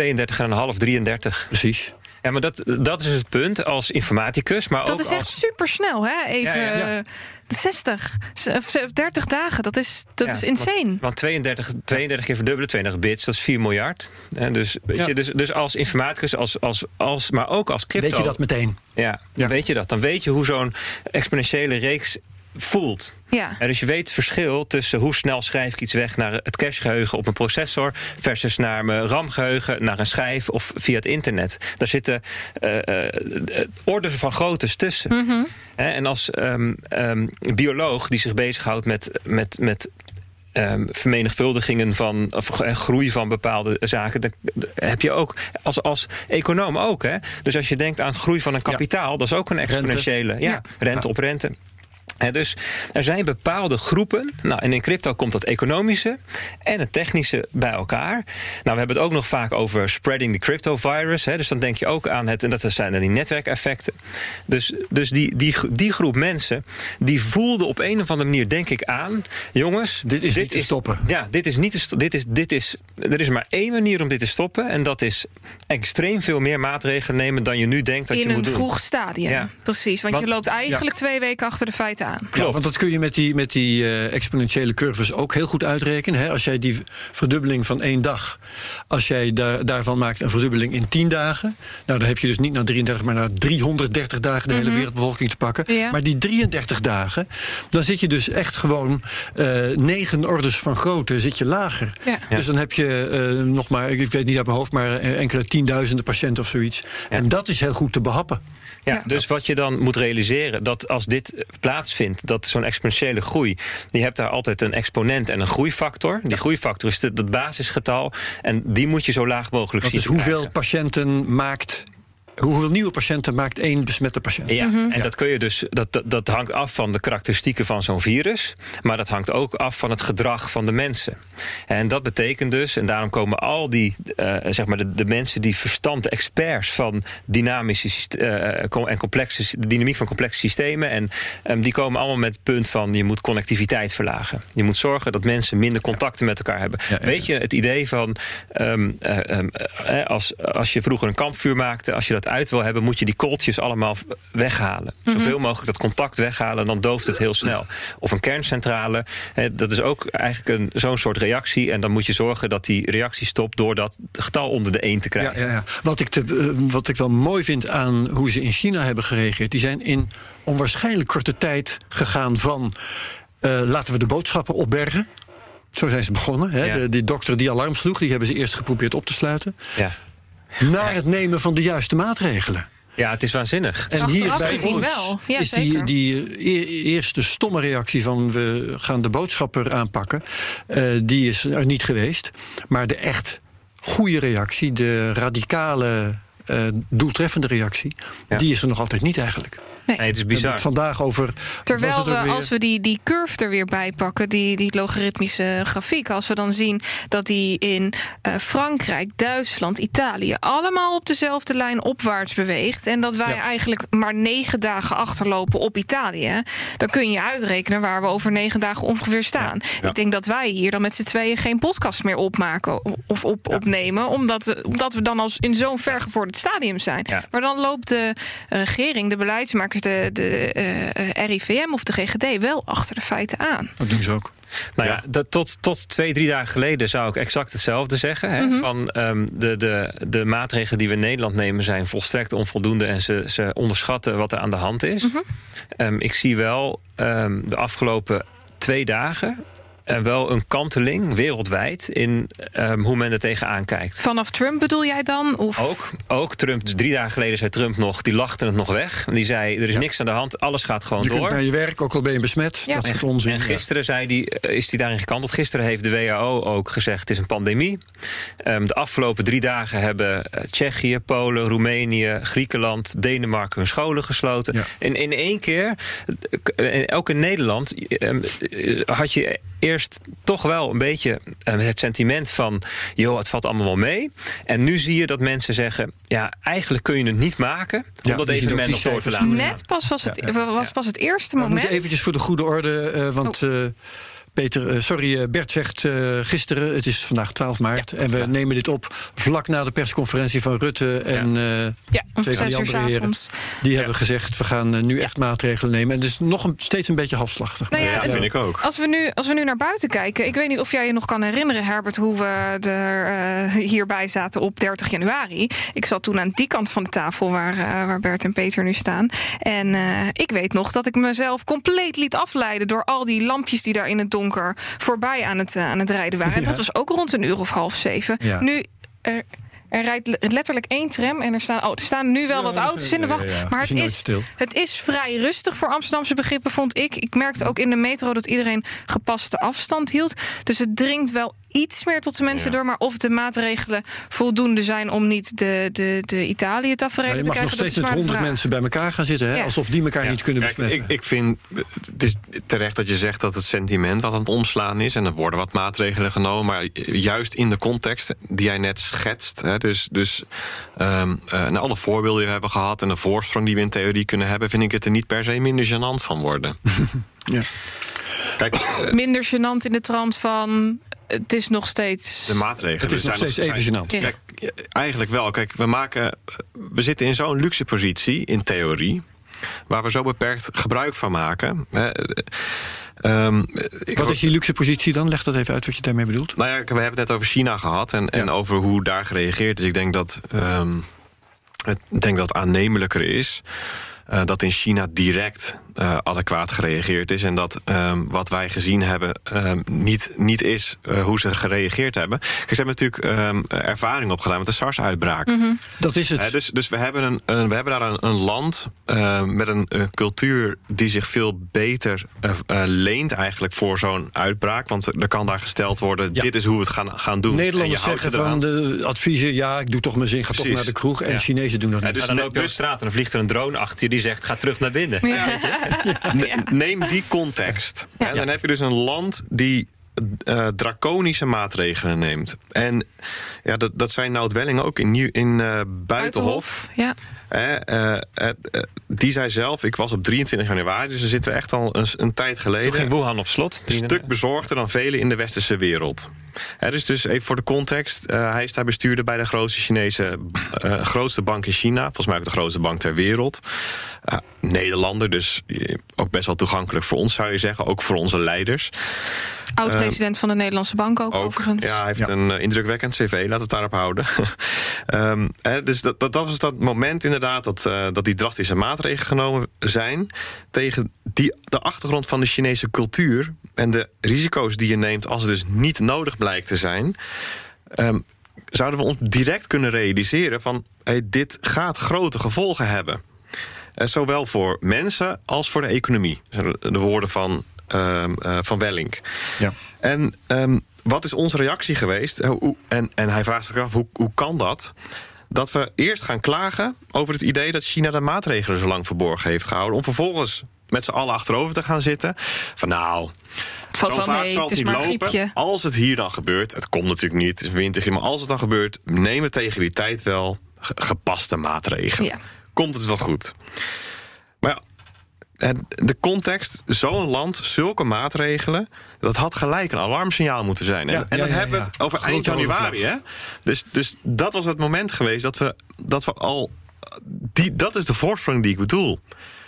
32,5, 33. Precies. Ja, maar dat, dat is het punt als informaticus. Maar Dat ook is echt als, super snel, hè? Even Ja, ja. eh, 60, z- of 30 dagen. Dat is, dat Ja, is insane. Want 32, 32 keer verdubbelen, 32 bits, dat is 4 miljard. En dus, weet Ja. je, dus, dus als informaticus, als, als, als, maar ook als crypto... Weet je dat meteen? Ja, Ja. weet je dat. Dan weet je hoe zo'n exponentiële reeks voelt. Ja. En dus je weet het verschil tussen hoe snel schrijf ik iets weg naar het cachegeheugen op een processor versus naar mijn RAM-geheugen, naar een schijf of via het internet. Daar zitten eh eh, orders van groottes tussen. Hè, en als ehm, ehm, bioloog die zich bezighoudt met, met, met ehm, vermenigvuldigingen van of groei van bepaalde zaken, dan heb je ook als, als econoom ook. Hè? Dus als je denkt aan het groei van een kapitaal, dat is ook een exponentiële ja, Ja. rente op rente. Hè, dus er zijn bepaalde groepen. Nou, en in crypto komt dat economische en het technische bij elkaar. Nou, we hebben het ook nog vaak over spreading the crypto virus. Hè, dus dan denk je ook aan het, en dat zijn dan die netwerkeffecten. Dus, dus die, die, die groep mensen, die voelde op een of andere manier, denk ik, aan. Jongens, Dit is niet te stoppen. Ja, dit is niet te dit is, dit is, er is maar één manier om dit te stoppen. En dat is extreem veel meer maatregelen nemen dan je nu denkt dat In je een moet doen. vroeg stadium. Ja. Precies, want, Want- je loopt eigenlijk twee weken achter de feiten aan. Ja, want dat kun je met die, met die eh, exponentiële curves ook heel goed uitrekenen. Hè? Als jij die verdubbeling van één dag, als jij daar, daarvan maakt een verdubbeling in 10 dagen, nou dan heb je dus niet naar 33, maar naar 330 dagen de hele wereldbevolking te pakken. Ja. Maar die 33 dagen, dan zit je dus echt gewoon eh, negen orders van grootte zit je lager. Ja. Dus dan heb je eh, nog maar, ik weet niet uit mijn hoofd, maar enkele tienduizenden patiënten of zoiets. En dat is heel goed te behappen. Ja, dus wat je dan moet realiseren, dat als dit eh, plaatsvindt, dat zo'n exponentiële groei, je hebt daar altijd een exponent en een groeifactor. Die groeifactor is het basisgetal en die moet je zo laag mogelijk Dat zien. is te hoeveel patiënten maakt. Hoeveel nieuwe patiënten maakt één besmette patiënt? Ja, Mhm. en dat kun je dus. Dat, dat, dat hangt af van de karakteristieken van zo'n virus. Maar dat hangt ook af van het gedrag van de mensen. En dat betekent dus, en daarom komen al die, eh, zeg maar, de, de mensen die verstand, de experts van dynamische eh, com- en complexe, de dynamiek van complexe systemen. En ehm, die komen allemaal met het punt van je moet connectiviteit verlagen. Je moet zorgen dat mensen minder contacten met elkaar hebben. Ja, ja, Weet je, het idee van ehm, eh, ehm, eh, als, als je vroeger een kampvuur maakte, als je dat uit wil hebben, moet je die kooltjes allemaal weghalen. Zoveel mogelijk dat contact weghalen, dan dooft het heel snel. Of een kerncentrale, hè, dat is ook eigenlijk een, zo'n soort reactie. En dan moet je zorgen dat die reactie stopt door dat getal onder de 1 te Ja, krijgen. ja, ja. Wat, ik te, eh, wat ik wel mooi vind aan hoe ze in China hebben gereageerd, die zijn in onwaarschijnlijk korte tijd gegaan van eh, laten we de boodschappen opbergen. Zo zijn ze begonnen. Hè? Ja. De, die dokter die alarm sloeg, die hebben ze eerst geprobeerd op te sluiten. Ja. Naar het nemen van de juiste maatregelen. ja, het is waanzinnig. En hier bij ons wel. Ja, is die, die e- eerste stomme reactie van we gaan de boodschapper aanpakken, eh, die is er niet geweest. Maar de echt goede reactie, de radicale, eh, doeltreffende reactie, Ja. die is er nog altijd niet eigenlijk. Nee. Nee, het is bizar. het vandaag over. Terwijl we, weer? als we die, die curve er weer bij pakken, die, die logaritmische grafiek, als we dan zien dat die in eh, Frankrijk, Duitsland, Italië allemaal op dezelfde lijn opwaarts beweegt. En dat wij Ja. eigenlijk maar negen dagen achterlopen op Italië. Dan kun je uitrekenen waar we over negen dagen ongeveer staan. Ja. Ik denk dat wij hier dan met z'n tweeën geen podcast meer opmaken of op, opnemen. Omdat, omdat we dan als in zo'n vergevorderd stadium zijn. Ja. Maar dan loopt de eh, regering, de beleidsmakers, de, de eh, RIVM of de GGD wel achter de feiten aan. Dat doen ze ook. Nou ja, dat, tot, tot twee, drie dagen geleden zou ik exact hetzelfde zeggen. Hè? Mhm. Van ehm, de, de, de maatregelen die we in Nederland nemen zijn volstrekt onvoldoende en ze, ze onderschatten wat er aan de hand is. Mhm. Ehm, ik zie wel ehm, de afgelopen twee dagen en wel een kanteling wereldwijd in ehm, hoe men er tegenaan kijkt. Vanaf Trump bedoel jij dan? Of Ook, ook Trump, dus drie dagen geleden zei Trump nog, die lachte het nog weg. Die zei, er is niks aan de hand, alles gaat gewoon Je door. kunt naar je werk, ook al ben je besmet. Ja. Dat soort onzin. En gisteren zei die, eh, is hij daarin gekanteld. Gisteren heeft de WHO ook gezegd: het is een pandemie. Ehm, de afgelopen drie dagen hebben eh, Tsjechië, Polen, Roemenië, Griekenland, Denemarken hun scholen gesloten. Ja. En in één keer, eh, ook in Nederland, ehm, eh, had je eerst toch wel een beetje eh, het sentiment van: joh, het valt allemaal wel mee. En nu zie je dat mensen zeggen: ja, eigenlijk kun je het niet maken om Ja, dat evenement nog door te laten net pas was het, Ja, was pas het eerste Maar we moment. moeten eventjes voor de goede orde, eh, want Oh. eh, Peter, eh, sorry, eh, Bert zegt eh, gisteren, het is vandaag 12 maart. En we nemen dit op vlak na de persconferentie van Rutte en eh, Ja, twee van die andere heren. Die hebben gezegd, we gaan nu echt maatregelen nemen. En het is nog een, steeds een beetje halfslachtig. Nou ja, Ja, het- vind ik ook. Als we, nu, als we nu naar buiten kijken, ik weet niet of jij je nog kan herinneren, Herbert, hoe we er eh, hierbij zaten op 30 januari. Ik zat toen aan die kant van de tafel waar, waar Bert en Peter nu staan. En eh, ik weet nog dat ik mezelf compleet liet afleiden door al die lampjes die daar in het donker voorbij aan het, eh, aan het rijden waren. En Ja. dat was ook rond een uur of half zeven. Ja. Nu. Er, er rijdt le- letterlijk één tram en er staan, oh, er staan nu wel Ja, wat auto's in de wacht. ja, ja. Maar Het is het is vrij rustig voor Amsterdamse begrippen, vond ik. Ik merkte ook in de metro dat iedereen gepaste afstand hield. Dus het dringt wel iets meer tot de mensen Ja. door. Maar of de maatregelen voldoende zijn om niet de, de, de Italië-tafereel Maar te je mag nog krijgen, dat steeds met honderd mensen bij elkaar gaan zitten. Hè? Ja. Alsof die elkaar Ja. niet kunnen Kijk, besmetten. ik, ik vind het is terecht dat je zegt dat het sentiment wat aan het omslaan is. En er worden wat maatregelen genomen. Maar juist in de context die jij net schetst. Hè, dus dus ehm, eh, en alle voorbeelden die we hebben gehad. En de voorsprong die we in theorie kunnen hebben. Vind ik het er niet per se minder gênant van worden. Ja. Kijk, eh, Minder gênant in de trant van... Het is nog steeds... de maatregelen Het is nog zijn steeds even zijn- gênant. Ja. Kijk, ja, eigenlijk wel. Kijk, we maken. We zitten in zo'n luxe positie in theorie. Waar we zo beperkt gebruik van maken. Hè, ehm, ik- Wat is die luxe positie dan? Leg dat even uit wat je daarmee bedoelt. Nou ja, we hebben het net over China gehad en, en over hoe daar gereageerd is. Ik denk dat, ehm, het- ik denk dat het aannemelijker is. eh, dat in China direct eh, adequaat gereageerd is. En dat ehm, wat wij gezien hebben ehm, niet, niet is eh, hoe ze gereageerd hebben. Kijk, ze hebben natuurlijk ehm, ervaring opgedaan met de SARS-uitbraak. Dat is het. Hè, dus, dus we, hebben een, een- we hebben daar een, een land met een eh, cultuur die zich veel beter leent eigenlijk voor zo'n uitbraak. Want er kan daar gesteld worden, Ja. dit is hoe we het gaan, gaan doen. Nederlanders zeggen van de adviezen... ja, ik doe toch mijn zin, ga toch naar de kroeg. En Ja. Chinezen doen dat Ja, niet. dus en dan loop je op dus- straat en dan vliegt er een drone achter je die zegt: ga terug naar binnen. Ja. Ne- Neem die context. Ja. En dan heb je dus een land die eh, draconische maatregelen neemt. En ja, dat, dat zijn nou Welling ook in, Nieuw, in eh, Buitenhof. Ja. Hè, eh, die zei zelf, ik was op 23 januari, dus dan zitten echt al een, een tijd geleden. Toen ging Wuhan op slot. Een stuk bezorgder dan velen in de westerse wereld. Dus, dus even voor de context. eh, hij is daar bestuurder bij de grootste Chinese eh, grootste bank in China. Volgens mij ook de grootste bank ter wereld. Eh, Nederlander, dus ook best wel toegankelijk voor ons zou je zeggen. Ook voor onze leiders. Oud-president van de Nederlandse Bank ook, Ook, overigens. ja, hij heeft Ja. een indrukwekkend cv, laten we het daarop houden. Ehm, hè, dus dat, dat, dat was dat moment inderdaad dat, eh, dat die drastische maatregelen genomen zijn... tegen die, de achtergrond van de Chinese cultuur... en de risico's die je neemt als het dus niet nodig blijkt te zijn... ehm, zouden we ons direct kunnen realiseren van... Hey, dit gaat grote gevolgen hebben. Eh, zowel voor mensen als voor de economie. De- de woorden van, ehm, eh, van Wellink. Ja. En ehm, wat is onze reactie geweest? Eh, hoe- en, en hij vraagt zich af, hoe, hoe kan dat? Dat we eerst gaan klagen over het idee dat China de maatregelen zo lang verborgen heeft gehouden. Om vervolgens met z'n allen achterover te gaan zitten. Van nou, Het valt zo vaak mee, zal het niet maar een lopen. griepje. Als het hier dan gebeurt, het komt natuurlijk niet, het is winter, maar als het dan gebeurt, neem het tegen die tijd wel ge- gepaste maatregelen. Ja. Komt het wel goed. Maar ja, de context, zo'n land, zulke maatregelen... dat had gelijk een alarmsignaal moeten zijn. Ja, en en ja, dan ja, hebben we ja. het over eind januari. Hè? Dus, dus dat was het moment geweest dat we, dat we al... Die, dat is de voorsprong die ik bedoel.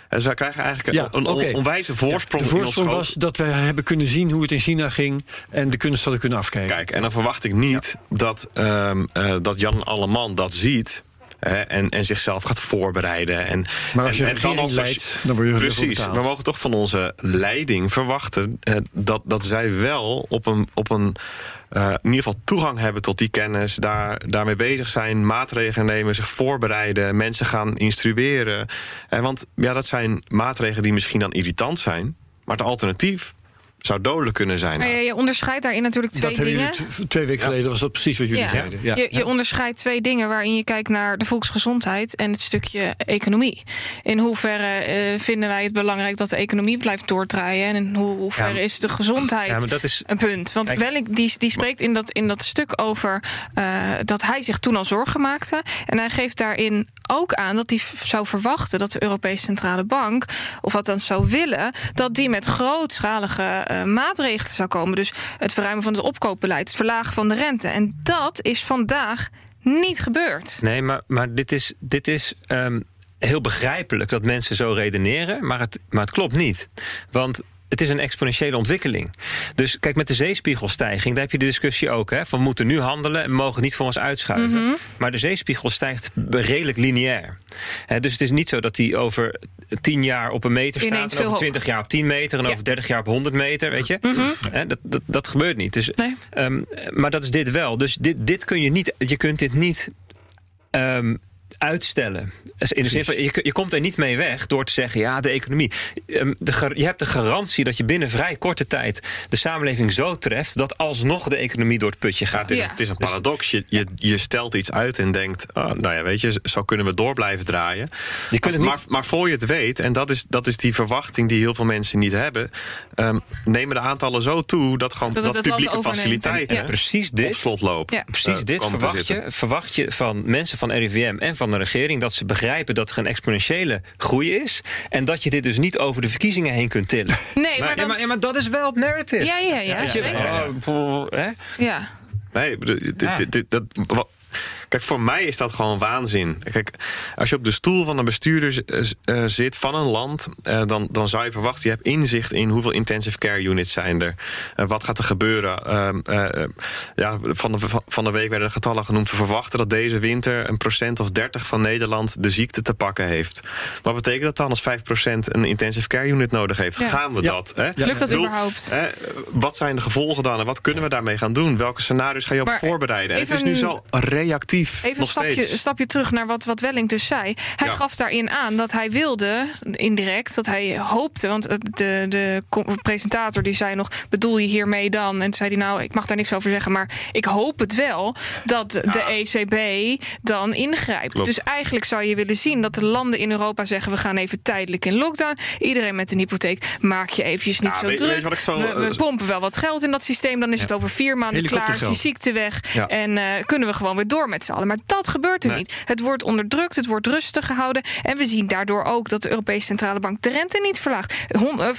En zij krijgen eigenlijk Ja, een, onwijze voorsprong. De in ons voorsprong was dat we hebben kunnen zien hoe het in China ging... en de kunst hadden kunnen afkijken. Kijk, en dan verwacht ik niet dat, ehm, eh, dat Jan Alleman dat ziet... en, en zichzelf gaat voorbereiden. En, Maar als je en, en dan als leidt, dan word je Precies. We mogen toch van onze leiding verwachten... dat, dat zij wel op een... Op een eh, in ieder geval toegang hebben tot die kennis, daar, daarmee bezig zijn, maatregelen nemen, zich voorbereiden, mensen gaan instrueren. Eh, want ja, dat zijn maatregelen die misschien dan irritant zijn, maar het alternatief zou dodelijk kunnen zijn. Maar je, je onderscheidt daarin natuurlijk twee dat dingen. twee weken geleden was dat precies wat jullie Ja. zeiden. Ja. Je, je onderscheidt twee dingen waarin je kijkt naar de volksgezondheid en het stukje economie. In hoeverre eh, vinden wij het belangrijk dat de economie blijft doordraaien en in hoe, hoeverre Ja, is de gezondheid Ja, maar dat is. een punt? Want Kijk- Welling die, die spreekt in dat, in dat stuk over eh, dat hij zich toen al zorgen maakte. En hij geeft daarin ook aan dat hij zou verwachten dat de Europese Centrale Bank, of althans zou willen, dat die met grootschalige uh, maatregelen zou komen. Dus het verruimen van het opkoopbeleid, het verlagen van de rente. En dat is vandaag niet gebeurd. Nee, maar, maar dit is. Dit is um, heel begrijpelijk dat mensen zo redeneren, maar het, maar het klopt niet. Want het is een exponentiële ontwikkeling. Dus kijk, met de zeespiegelstijging, daar heb je de discussie ook. Hè, van we moeten nu handelen en mogen niet voor ons uitschuiven. Mhm. Maar de zeespiegel stijgt redelijk lineair. dus het is niet zo dat die over 10 jaar op een meter staat... en over 20 jaar op 10 meter en over 30 jaar op 100 meter, weet je. Mhm. dat, dat, dat, gebeurt niet. Dus, um, maar dat is dit wel. Dus dit, dit kun je niet... Je kunt dit niet um, uitstellen. In de zin van, je, je komt er niet mee weg door te zeggen... ja, de economie. Ehm, de, je hebt de garantie dat je binnen vrij korte tijd... de samenleving zo treft dat alsnog de economie door het putje gaat. het, is, het, is, een dus- paradox. Je, je, je stelt iets uit en denkt... Oh, nou ja, weet je, zo kunnen we door blijven draaien. Je kunt maar, maar, voor je het weet, en dat is, dat is die verwachting... die heel veel mensen niet hebben... Um, nemen de aantallen zo toe dat gewoon dat, publieke faciliteiten... Ja. precies dit, op slot lopen. Precies dit verwacht je, verwacht je van mensen van RIVM en van de regering dat ze begrijpen dat er een exponentiële groei is. En dat je dit dus niet over de verkiezingen heen kunt tillen. Nee, maar, dan... ja, maar, dat is wel het narrative. Ja, ja, ja. ja, zeker. Oh, hè? ja. Nee, dit, dit, dat, Kijk, voor mij is dat gewoon waanzin. Kijk, als je op de stoel van een bestuurder uh, zit van een land, uh, dan, dan zou je verwachten, je hebt inzicht in hoeveel intensive care units zijn er. Uh, wat gaat er gebeuren? Ehm, ja, van, de, van de week werden de getallen genoemd. We verwachten dat deze winter een procent of 30 van Nederland de ziekte te pakken heeft. Wat betekent dat dan als 5% een intensive care unit nodig heeft? Gaan we dat? Hè? Lukt dat überhaupt? wat zijn de gevolgen dan en wat kunnen we daarmee gaan doen? Welke scenario's ga je op voorbereiden? het is nu zo reactief Even een stapje, stapje, terug naar wat, wat Welling dus zei. Hij gaf daarin aan dat hij wilde, indirect, dat hij hoopte. Want de, de presentator die zei nog: bedoel je hiermee dan? En toen zei hij: Nou, ik mag daar niks over zeggen. Maar ik hoop het wel dat de ECB dan ingrijpt. Dus eigenlijk zou je willen zien dat de landen in Europa zeggen: we gaan even tijdelijk in lockdown. Iedereen met een hypotheek, maak je eventjes niet zo weet, druk. Weet zo, we, we, eh, pompen wel wat geld in dat systeem. Dan is het over vier maanden klaar. Is die ziekte weg. En uh, kunnen we gewoon weer door met maar dat gebeurt er niet. Het wordt onderdrukt, het wordt rustig gehouden. En we zien daardoor ook dat de Europese Centrale Bank de rente niet verlaagt.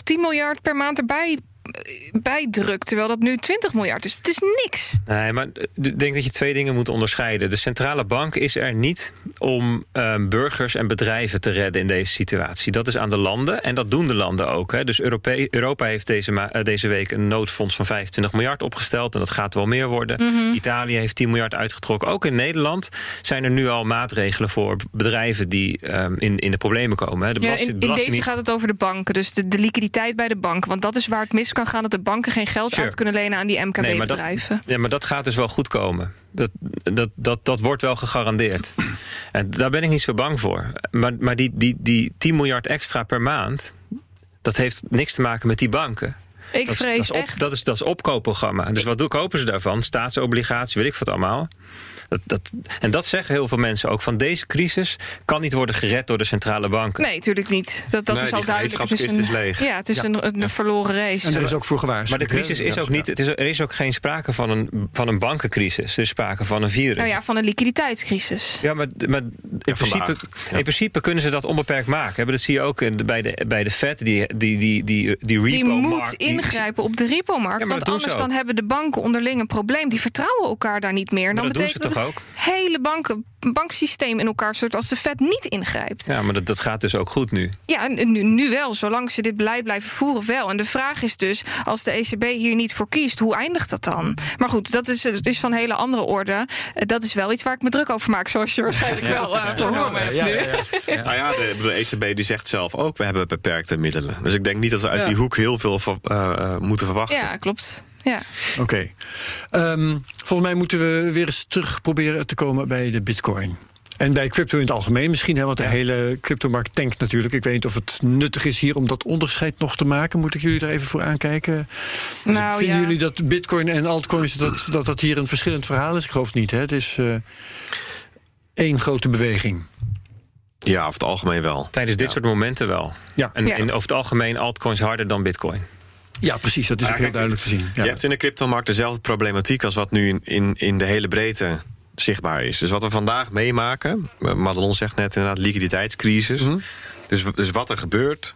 10 miljard per maand erbij bijdrukt, terwijl dat nu 20 miljard is. Het is niks. Nee, maar ik denk dat je twee dingen moet onderscheiden. De centrale bank is er niet om um, burgers en bedrijven te redden in deze situatie. Dat is aan de landen en dat doen de landen ook. Hè. Dus Europe Europa heeft deze, uh, deze week een noodfonds van 25 miljard opgesteld en dat gaat wel meer worden. Mm -hmm. Italië heeft 10 miljard uitgetrokken. Ook in Nederland zijn er nu al maatregelen voor bedrijven die um, in, in de problemen komen. Hè. De ja, in, in deze gaat het over de banken, dus de, de liquiditeit bij de bank. Want dat is waar het mis kan gaan dat de banken geen geld uit kunnen lenen aan die MKB-bedrijven. ja, maar dat gaat dus wel goed komen. Dat, dat, dat, dat wordt wel gegarandeerd. En daar ben ik niet zo bang voor. Maar, maar die, die, die 10 miljard extra per maand, dat heeft niks te maken met die banken. Ik dat vrees is, dat is echt. Dat is, dat is opkoopprogramma. Dus wat kopen ze daarvan? Staatsobligatie, weet ik wat allemaal. Dat, dat, en dat zeggen heel veel mensen ook. Van deze crisis kan niet worden gered door de centrale banken. Nee, natuurlijk niet. Dat, dat is al duidelijk. Het is, een, leeg. Ja, het is een, een verloren race. En er is ook voor gewaarschuwd. Maar de crisis is ook niet. Het is, er is ook geen sprake van een, van een bankencrisis. Er is sprake van een virus. Nou ja, van een liquiditeitscrisis. Ja, maar, maar in, principe, in principe kunnen ze dat onbeperkt maken. Dat zie je ook bij de, bij de Fed. Die, die, die, die, die repo Die moet ingrijpen op de repo-markt. want anders dan hebben de banken onderling een probleem. Die vertrouwen elkaar daar niet meer. dan dat betekent toch ook? hele banken, banksysteem in elkaar stort als de Fed niet ingrijpt. Ja, maar dat, dat gaat dus ook goed nu. Ja, nu, nu wel, zolang ze dit beleid blijven voeren wel. En de vraag is dus, als de ECB hier niet voor kiest, hoe eindigt dat dan? Maar goed, dat is, het is van hele andere orde. Eh, dat is wel iets waar ik me druk over maak, zoals je waarschijnlijk wel uh, vernomen hebt. Ja, ja, ja, Nou ja, de, de, ECB die zegt zelf ook, we hebben beperkte middelen. Dus ik denk niet dat we uit die hoek heel veel uh, moeten verwachten. Ja, klopt. Ja. Oké. Okay. Um, volgens mij moeten we weer eens terug proberen te komen bij de bitcoin. En bij crypto in het algemeen misschien, hè, want de ja. hele cryptomarkt tankt natuurlijk. Ik weet niet of het nuttig is hier om dat onderscheid nog te maken. Moet ik jullie er even voor aankijken? Nou, Vinden ja. jullie dat bitcoin en altcoins, dat, dat dat hier een verschillend verhaal is? Ik geloof het niet, hè? Het is uh, één grote beweging. Ja, over het algemeen wel. Tijdens dit ja. soort momenten wel. Ja. En, en over het algemeen altcoins harder dan bitcoin. Ja, precies. Dat is ook heel duidelijk te zien. Ja. Je hebt in de cryptomarkt dezelfde problematiek als wat nu in, in, in de hele breedte zichtbaar is. Dus wat we vandaag meemaken, Madelon zegt net inderdaad liquiditeitscrisis. Mm -hmm. dus, dus wat er gebeurt,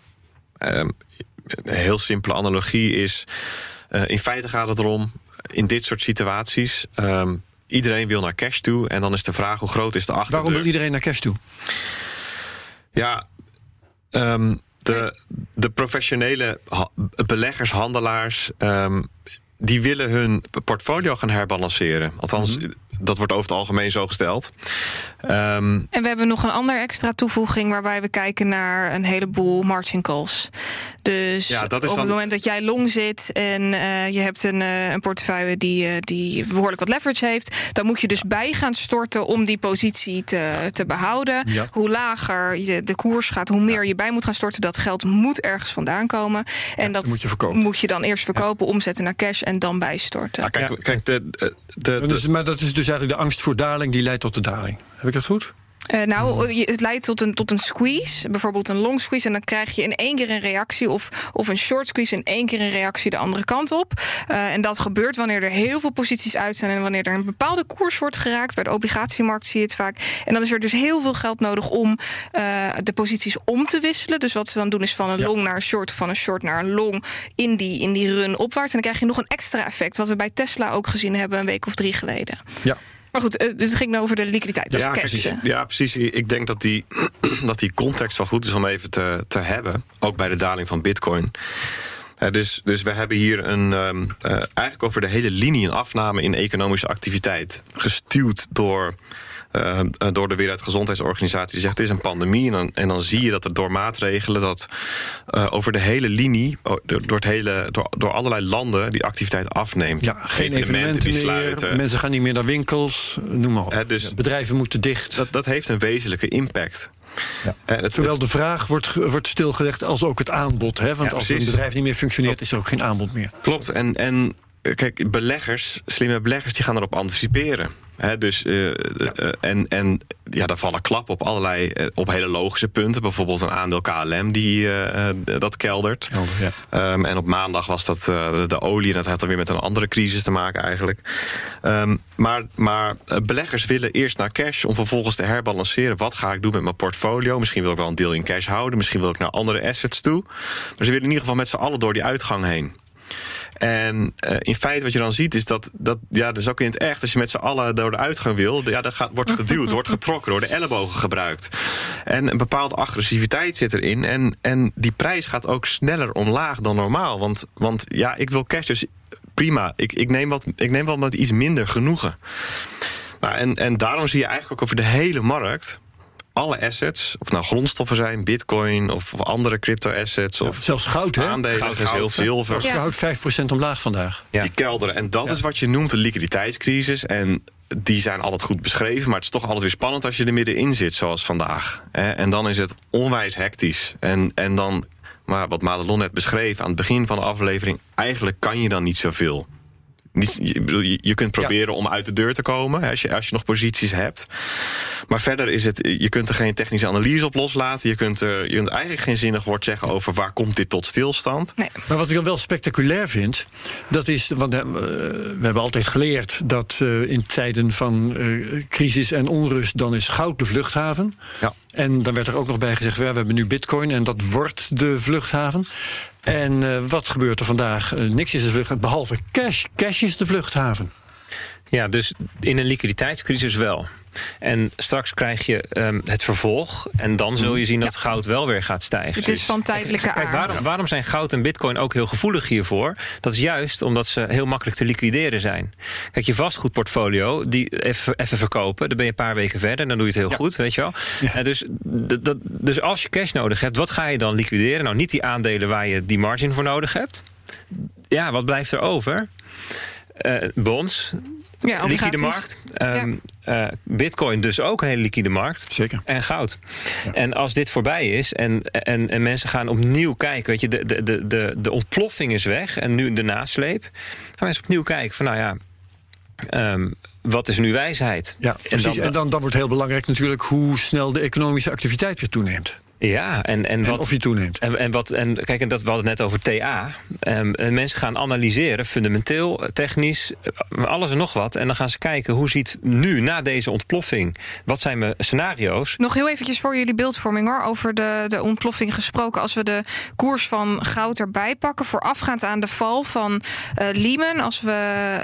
uh, een heel simpele analogie is... Uh, in feite gaat het erom, in dit soort situaties... Um, iedereen wil naar cash toe. En dan is de vraag, hoe groot is de achterdeur? Waarom wil iedereen naar cash toe? Ja, um, de, de professionele beleggers, handelaars... Um, die willen hun portfolio gaan herbalanceren. Althans, -hmm dat wordt over het algemeen zo gesteld. Um, en we hebben nog een andere extra toevoeging waarbij we kijken naar een heleboel margin calls. Dus ja, dat is op het moment dat jij long zit en uh, je hebt een, uh, een portefeuille die, uh, die behoorlijk wat leverage heeft, dan moet je dus bij gaan storten om die positie te, te behouden. Ja. Hoe lager je de koers gaat, hoe meer je bij moet gaan storten. Dat geld moet ergens vandaan komen. En dat moet je, moet je, dan eerst verkopen, omzetten naar cash en dan bijstorten. kijk, kijk de, de, de, dus, maar dat is dus eigenlijk de angst voor daling die leidt tot de daling. Heb ik dat goed? Uh, nou, het leidt tot een, tot een squeeze, bijvoorbeeld een long squeeze. En dan krijg je in één keer een reactie, of, of een short squeeze in één keer een reactie de andere kant op. Uh, en dat gebeurt wanneer er heel veel posities uit zijn en wanneer er een bepaalde koers wordt geraakt. Bij de obligatiemarkt zie je het vaak. En dan is er dus heel veel geld nodig om uh, de posities om te wisselen. Dus wat ze dan doen is van een long naar een short, of van een short naar een long in die, in die run opwaarts. En dan krijg je nog een extra effect, wat we bij Tesla ook gezien hebben een week of drie geleden. Ja. Maar goed, dus het ging over de liquiditeit. Dus ja, precies. ja, precies. Ik denk dat die, dat die context wel goed is om even te, te hebben. Ook bij de daling van Bitcoin. Uh, dus, dus we hebben hier een, um, uh, eigenlijk over de hele linie een afname in economische activiteit. Gestuurd door uh, door de Wereldgezondheidsorganisatie. Die zegt het is een pandemie. En dan, en dan zie je dat er door maatregelen dat uh, over de hele linie, door, door, het hele, door, door allerlei landen, die activiteit afneemt. Ja, geen evenementen, die sluiten. Meer, mensen gaan niet meer naar winkels, noem maar op. Uh, dus bedrijven moeten dicht. Dat, dat heeft een wezenlijke impact. Ja. Het, Zowel de vraag wordt, wordt stilgelegd als ook het aanbod. Hè? Want ja, als een bedrijf niet meer functioneert, is er ook geen aanbod meer. Klopt. En, en kijk, beleggers, slimme beleggers, die gaan erop anticiperen. He, dus, uh, ja. uh, en, en ja, daar vallen klappen op allerlei, uh, op hele logische punten. Bijvoorbeeld een aandeel KLM die dat keldert. Ja. um, en op maandag was dat de olie. En dat had dan weer met een andere crisis te maken eigenlijk. Um, maar maar beleggers willen eerst naar cash om vervolgens te herbalanceren. Wat ga ik doen met mijn portfolio? Misschien wil ik wel een deel in cash houden. Misschien wil ik naar andere assets toe. Maar ze willen in ieder geval met z'n allen door die uitgang heen. En uh, in feite wat je dan ziet is dat, dat ja, dus ook in het echt, als je met z'n allen door de uitgang wil, ja, dat gaat, wordt geduwd, wordt getrokken, door de ellebogen gebruikt. En een bepaalde agressiviteit zit erin. En, en die prijs gaat ook sneller omlaag dan normaal. Want, want ja, ik wil cash, dus prima. Ik, ik, neem, wat, ik neem wel met iets minder genoegen. Nou, en, en daarom zie je eigenlijk ook over de hele markt alle assets, of nou grondstoffen zijn, bitcoin of andere crypto-assets. of zelfs goud, hè? Aandelen, goud, goud zilver. Ja. Goud 5% omlaag vandaag. Die kelderen. En dat is wat je noemt een liquiditeitscrisis. En die zijn altijd goed beschreven, maar het is toch altijd weer spannend als je er middenin zit, zoals vandaag. En dan is het onwijs hectisch. En, en dan, maar wat Madelon net beschreef aan het begin van de aflevering, eigenlijk kan je dan niet zoveel. Niet, je, je kunt proberen om uit de deur te komen als je, als je nog posities hebt. Maar verder is het, je kunt er geen technische analyse op loslaten. Je kunt, er, je kunt eigenlijk geen zinnig woord zeggen over waar komt dit tot stilstand. Nee. Maar wat ik dan wel spectaculair vind, dat is, want uh, we hebben altijd geleerd dat uh, in tijden van uh, crisis en onrust, dan is goud de vluchthaven. Ja. En dan werd er ook nog bij gezegd, we hebben nu bitcoin en dat wordt de vluchthaven. En uh, wat gebeurt er vandaag? Uh, niks is de vluchthaven, behalve cash. Cash is de vluchthaven. Ja, dus in een liquiditeitscrisis wel. En straks krijg je um, het vervolg. En dan zul je zien dat ja. goud wel weer gaat stijgen. Het is van tijdelijke Kijk, waarom, waarom, zijn goud en bitcoin ook heel gevoelig hiervoor? Dat is juist omdat ze heel makkelijk te liquideren zijn. Kijk, je vastgoedportfolio, die even, even verkopen. Dan ben je een paar weken verder. Dan doe je het heel ja. goed, weet je wel. Ja. dus, dat, dus als je cash nodig hebt, wat ga je dan liquideren? Nou, niet die aandelen waar je die margin voor nodig hebt. Ja, wat blijft er over? Uh, bonds, ja, liquide markt. Um, ja. uh, Bitcoin dus ook een hele liquide markt. Zeker. En goud. Ja. En als dit voorbij is en, en, en mensen gaan opnieuw kijken, weet je, de, de, de, de, de ontploffing is weg en nu de nasleep, gaan mensen opnieuw kijken van nou ja. Um, wat is nu wijsheid? Ja, precies. En dan, en dan, dan wordt heel belangrijk natuurlijk hoe snel de economische activiteit weer toeneemt. Ja, en, en, En wat, of die toeneemt. En, en, wat, en kijk, en dat, we hadden het net over TA. Ehm, en mensen gaan analyseren, fundamenteel, eh, technisch, eh, alles en nog wat. En dan gaan ze kijken, hoe ziet nu, na deze ontploffing... wat zijn mijn scenario's? Nog heel eventjes voor jullie beeldvorming hoor. Over de, de ontploffing gesproken. Als we de koers van goud erbij pakken. Voorafgaand aan de val van eh Lehman. Als we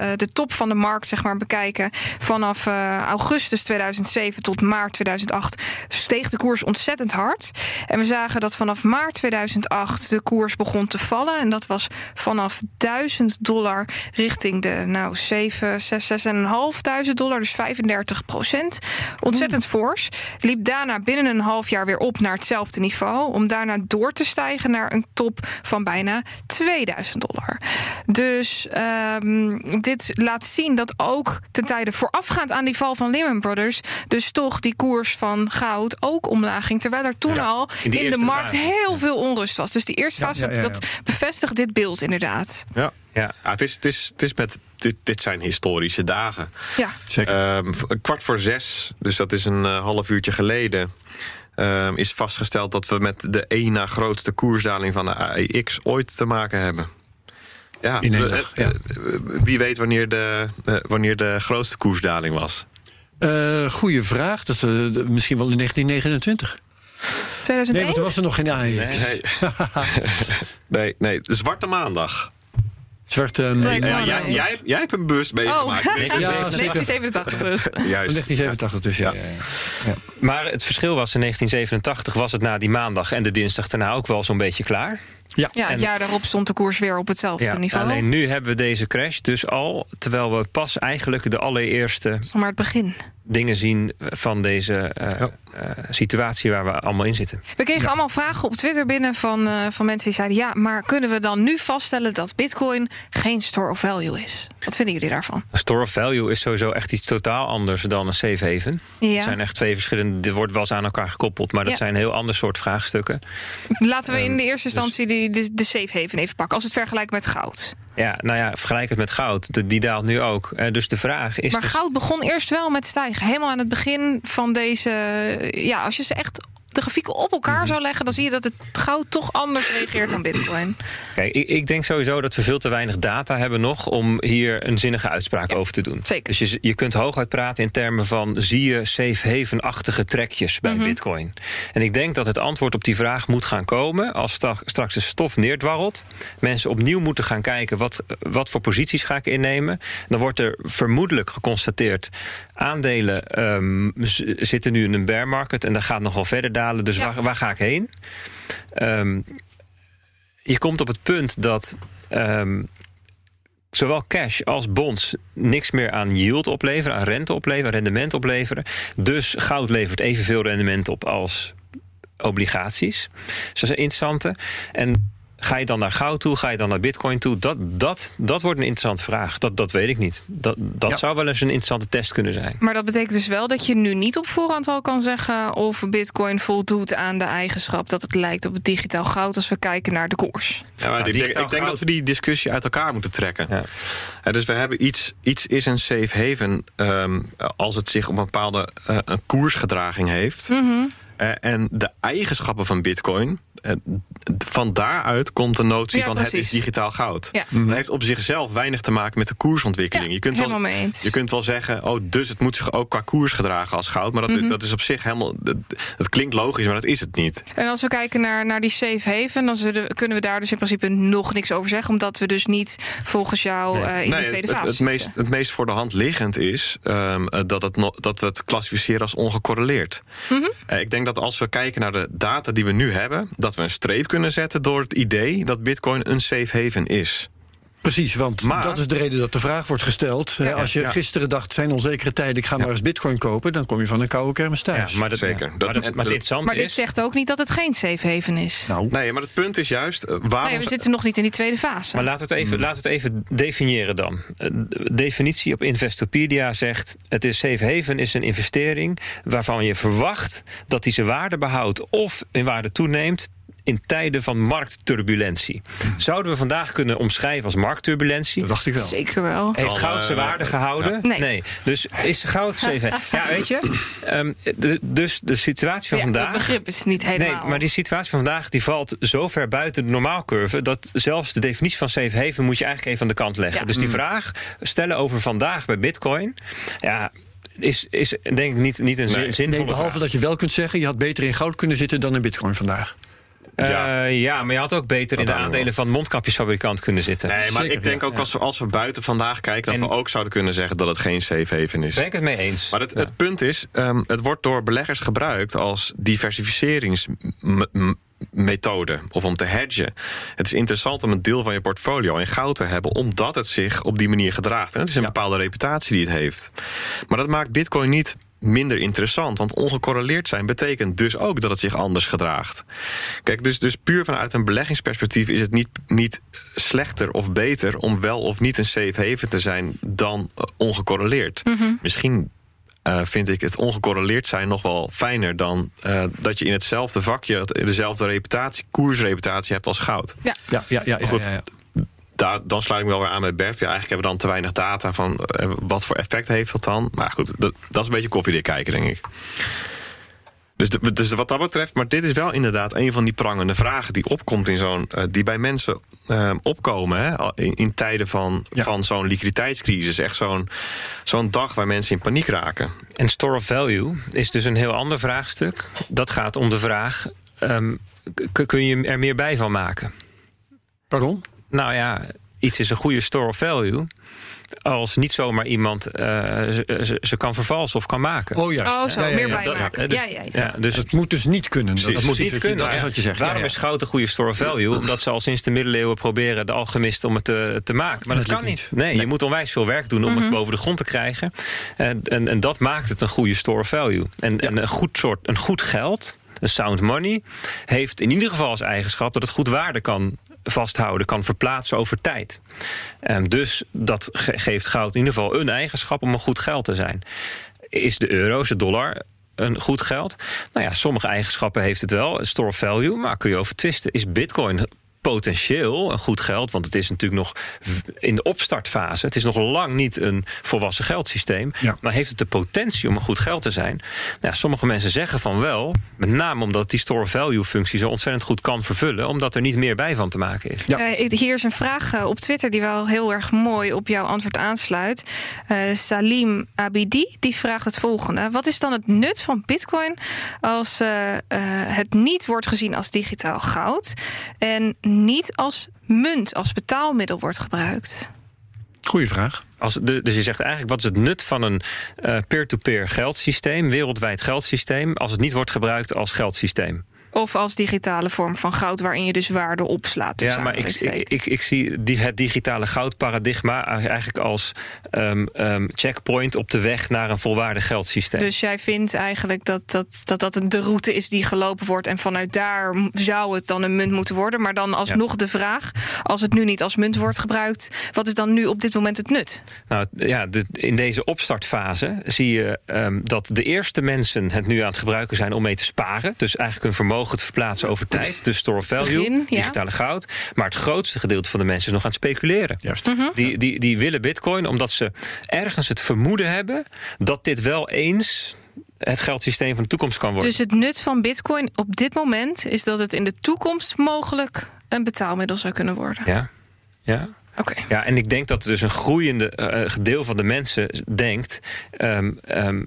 eh, de top van de markt zeg maar, bekijken. Vanaf eh, augustus 2007 tot maart 2008 steeg de koers ontzettend hard. En we zagen dat vanaf maart 2008 de koers begon te vallen. En dat was vanaf 1000 dollar richting de nou 7, 6, 6.500 dollar. Dus 35 procent. Ontzettend fors. Liep daarna binnen een half jaar weer op naar hetzelfde niveau. Om daarna door te stijgen naar een top van bijna 2000 dollar. Dus ehm, dit laat zien dat ook ten tijde voorafgaand aan die val van Lehman Brothers. dus toch die koers van goud ook omlaag ging. Terwijl er toen Ja, al in de markt fase. heel veel onrust was. Dus die eerste fase, ja, ja, ja. dat bevestigt dit beeld inderdaad. Ja. Ja. Ja, het, is, het, is, het is met. Dit, dit zijn historische dagen. Ja. Zeker. Ehm, kwart voor zes, dus dat is een eh, half uurtje geleden. ehm, is vastgesteld dat we met de één na grootste koersdaling van de AEX ooit te maken hebben. Ja, In één we- dag, eh, ja. eh, wie weet wanneer de, wanneer de grootste koersdaling was. Eh goeie vraag. Dat is de- misschien wel in 1929. 2001? Nee, want er was er nog geen AEX. Nee. Nee, nee, nee de Zwarte Maandag. Zwarte Nee, Ja, jij, jij, jij hebt hem bewust meegemaakt. Oh. Nee, Ja, zeker. 1987 dus. Juist. 1987 dus, ja. Ja. ja, ja. Maar het verschil was in 1987 was het na die maandag en de dinsdag daarna ook wel zo'n beetje klaar. Ja. Ja, het En- jaar daarop stond de koers weer op hetzelfde niveau. alleen nu hebben we deze crash dus al, terwijl we pas eigenlijk de allereerste maar het begin. dingen zien van deze eh, Ja. eh, situatie waar we allemaal in zitten. We kregen allemaal vragen op Twitter binnen van, eh, van mensen die zeiden... ja, maar kunnen we dan nu vaststellen dat bitcoin geen store of value is? Wat vinden jullie daarvan? Store of value is sowieso echt iets totaal anders dan een safe haven. Ja. Het zijn echt twee verschillende, dit wordt wel eens aan elkaar gekoppeld, maar dat Ja. zijn een heel ander soort vraagstukken. Laten we in de eerste dus- instantie die, de, de safe haven even pakken. Als het vergelijken met goud. Ja, nou ja, vergelijk het met goud. De- die daalt nu ook. Eh, dus de vraag is. Maar dus- goud begon eerst wel met stijgen. Helemaal aan het begin van deze... Ja, als je ze echt de grafieken op elkaar Mhm. zou leggen... dan zie je dat het goud toch anders reageert dan bitcoin. Kijk, ik, ik denk sowieso dat we veel te weinig data hebben nog om hier een zinnige uitspraak over te doen. zeker. Dus je, je kunt hooguit praten in termen van zie je safe haven-achtige trekjes bij Mhm. Bitcoin. En ik denk dat het antwoord op die vraag moet gaan komen als straks de stof neerdwarrelt. Mensen opnieuw moeten gaan kijken wat, wat voor posities ga ik innemen. Dan wordt er vermoedelijk geconstateerd aandelen ehm, zitten nu in een bear market en dat gaat nog wel verder dalen. Dus Ja. waar, waar ga ik heen? Ehm, je komt op het punt dat ehm, zowel cash als bonds niks meer aan yield opleveren, aan rente opleveren, rendement opleveren. Dus goud levert evenveel rendement op als obligaties. Dus dat is een interessante. En ga je dan naar goud toe, ga je dan naar bitcoin toe? Dat, dat, dat wordt een interessante vraag. Dat, dat weet ik niet. Dat, dat Ja. zou wel eens een interessante test kunnen zijn. Maar dat betekent dus wel dat je nu niet op voorhand al kan zeggen... of bitcoin voldoet aan de eigenschap dat het lijkt op het digitaal goud... als we kijken naar de koers. Ja, maar Nou, ik denk, ik denk goud. dat we die discussie uit elkaar moeten trekken. Ja. Eh, dus we hebben iets, iets is een safe haven ehm, als het zich op een bepaalde eh, een koersgedraging heeft. Mhm. Eh, en de eigenschappen van bitcoin, van daaruit komt de notie Ja, van het is digitaal goud. Ja. Dat heeft op zichzelf weinig te maken met de koersontwikkeling. Ja, je, kunt wel, je kunt wel zeggen, oh, dus het moet zich ook qua koers gedragen als goud. Maar dat, Mhm. dat is op zich helemaal. Dat, dat klinkt logisch, maar dat is het niet. En als we kijken naar, naar die safe haven... dan zullen, kunnen we daar dus in principe nog niks over zeggen... omdat we dus niet volgens jou Nee. eh, in de tweede het, fase het, zitten. meest, het meest voor de hand liggend is eh, dat, het no- dat we het klassificeren als ongecorreleerd. Mhm. Eh, ik denk dat als we kijken naar de data die we nu hebben, dat we een streep kunnen zetten door het idee dat Bitcoin een safe haven is. Precies, want Maar- dat is de reden dat de vraag wordt gesteld. Eh, Als je ja. gisteren dacht, zijn onzekere tijden, ik ga maar eens bitcoin kopen... dan kom je van een koude kermis thuis. Ja, maar dat, Zeker. Maar, Dat- dat- maar het interessante Maar dit is... zegt ook niet dat het geen safe haven is. Nou, Nee, maar het punt is juist eh, waarom. Nee, we zitten nog niet in die tweede fase. Maar laten we het even, Hmm. laten we het even definiëren dan. Eh, De definitie op Investopedia zegt... het is safe haven is een investering waarvan je verwacht... dat die zijn waarde behoudt of in waarde toeneemt... in tijden van marktturbulentie. Zouden we vandaag kunnen omschrijven als marktturbulentie? Dat dacht ik wel. Zeker wel. Heeft Al, goud zijn eh, waarde gehouden? Nee. Dus is goud CV? ja, weet je. ehm, de, dus de situatie van Ja, vandaag. dat begrip is niet helemaal. Nee, maar die situatie van vandaag die valt zo ver buiten de normaalcurve... dat zelfs de definitie van safe haven moet je eigenlijk even aan de kant leggen. Ja. Dus die vraag stellen over vandaag bij bitcoin... ja, is, is denk ik niet, niet een Nee. zinvolle Nee, behalve vraag. dat je wel kunt zeggen... je had beter in goud kunnen zitten dan in bitcoin vandaag. Ja. ja. ja, maar je had ook beter in de aandelen van mondkapjesfabrikant kunnen zitten. Nee, maar Zeker, ik denk ja. ook als we, als we buiten vandaag kijken... dat En- we ook zouden kunnen zeggen dat het geen safe haven is. Ben ik het mee eens? Maar het, het punt is, ehm, het wordt door beleggers gebruikt als diversificeringsmethode of om te hedgen. Het is interessant om een deel van je portfolio in goud te hebben, omdat het zich op die manier gedraagt. En het is een bepaalde reputatie die het heeft. Maar dat maakt Bitcoin niet minder interessant, want ongecorreleerd zijn betekent dus ook dat het zich anders gedraagt. Kijk, dus, dus puur vanuit een beleggingsperspectief is het niet, niet slechter of beter om wel of niet een safe haven te zijn dan eh, ongecorreleerd. Misschien eh, vind ik het ongecorreleerd zijn nog wel fijner dan eh, dat je in hetzelfde vakje dezelfde reputatie, koersreputatie hebt als goud. Ja. Ja, ja, ja. ja, Goed. ja, ja. Daar, dan sluit ik me wel weer aan met Bert. Ja, eigenlijk hebben we dan te weinig data van eh, wat voor effect heeft dat dan. Maar goed, dat, dat is een beetje koffiedik kijken, denk ik. Dus, de- dus wat dat betreft, maar dit is wel inderdaad een van die prangende vragen die opkomt in zo'n, eh, die bij mensen eh, opkomen hè, in, in tijden van, Ja. van zo'n liquiditeitscrisis. Echt zo'n zo'n dag waar mensen in paniek raken. En store of value is dus een heel ander vraagstuk. Dat gaat om de vraag: ehm, kun je er meer bij van maken? Pardon? Nou ja, iets is een goede store of value. Als niet zomaar iemand eh, ze, kan vervalsen of kan maken. Oh, juist. Oh, zo, Ja, ja, meer ja. bij Dat- maken. dus- ja, ja, ja. ja, dus Het moet dus niet kunnen. Dat, moet niet kunnen. Dat is wat je zegt. Waarom ja, ja. is goud een goede store of value? Omdat ze al sinds de middeleeuwen proberen de alchemisten om het te, te maken. Maar dat dat, kan niet. niet. Nee, je moet onwijs veel werk doen om het boven de grond te krijgen. En, en, en dat maakt het een goede store of value. En, en een, goed soort, een goed geld, een sound money, heeft in ieder geval als eigenschap dat het goed waarde kan vasthouden, kan verplaatsen over tijd. Ehm, dus dat ge- geeft goud in ieder geval een eigenschap om een goed geld te zijn. Is de euro, is de dollar een goed geld? Nou ja, sommige eigenschappen heeft het wel, store value, maar kun je over twisten. Is bitcoin potentieel een goed geld, want het is natuurlijk nog in de opstartfase. Het is nog lang niet een volwassen geldsysteem, Ja. maar heeft het de potentie om een goed geld te zijn? Nou, sommige mensen zeggen van wel, met name omdat die store of value functie zo ontzettend goed kan vervullen, omdat er niet meer bij van te maken is. Ja. Eh, hier is een vraag eh, op Twitter die wel heel erg mooi op jouw antwoord aansluit. Eh, Salim Abidi die vraagt het volgende: Wat is dan het nut van Bitcoin als het niet wordt gezien als digitaal goud en niet als munt, als betaalmiddel wordt gebruikt? Goeie vraag. Als de, dus je zegt eigenlijk, wat is het nut van een eh, peer-to-peer geldsysteem, wereldwijd geldsysteem, als het niet wordt gebruikt als geldsysteem? Of als digitale vorm van goud, waarin je dus waarde opslaat. tussen Ja, maar ik, ik, ik, ik zie die, het digitale goudparadigma eigenlijk als ehm, ehm, checkpoint op de weg naar een volwaardig geldsysteem. Dus jij vindt eigenlijk dat dat, dat dat de route is die gelopen wordt. En vanuit daar zou het dan een munt moeten worden. Maar dan alsnog de vraag: als het nu niet als munt wordt gebruikt, wat is dan nu op dit moment het nut? Nou ja, de- in deze opstartfase zie je ehm, dat de eerste mensen het nu aan het gebruiken zijn om mee te sparen. Dus eigenlijk hun vermogen te verplaatsen over tijd. Dus store of value, Begin, ja. digitale goud. Maar het grootste gedeelte van de mensen is nog aan het speculeren. Juist. Mhm. Die, die, die willen bitcoin omdat ze ergens het vermoeden hebben dat dit wel eens het geldsysteem van de toekomst kan worden. Dus het nut van Bitcoin op dit moment is dat het in de toekomst mogelijk een betaalmiddel zou kunnen worden. Ja, ja. Ja, en ik denk dat dus een groeiende eh, deel van de mensen denkt... ehm, ehm,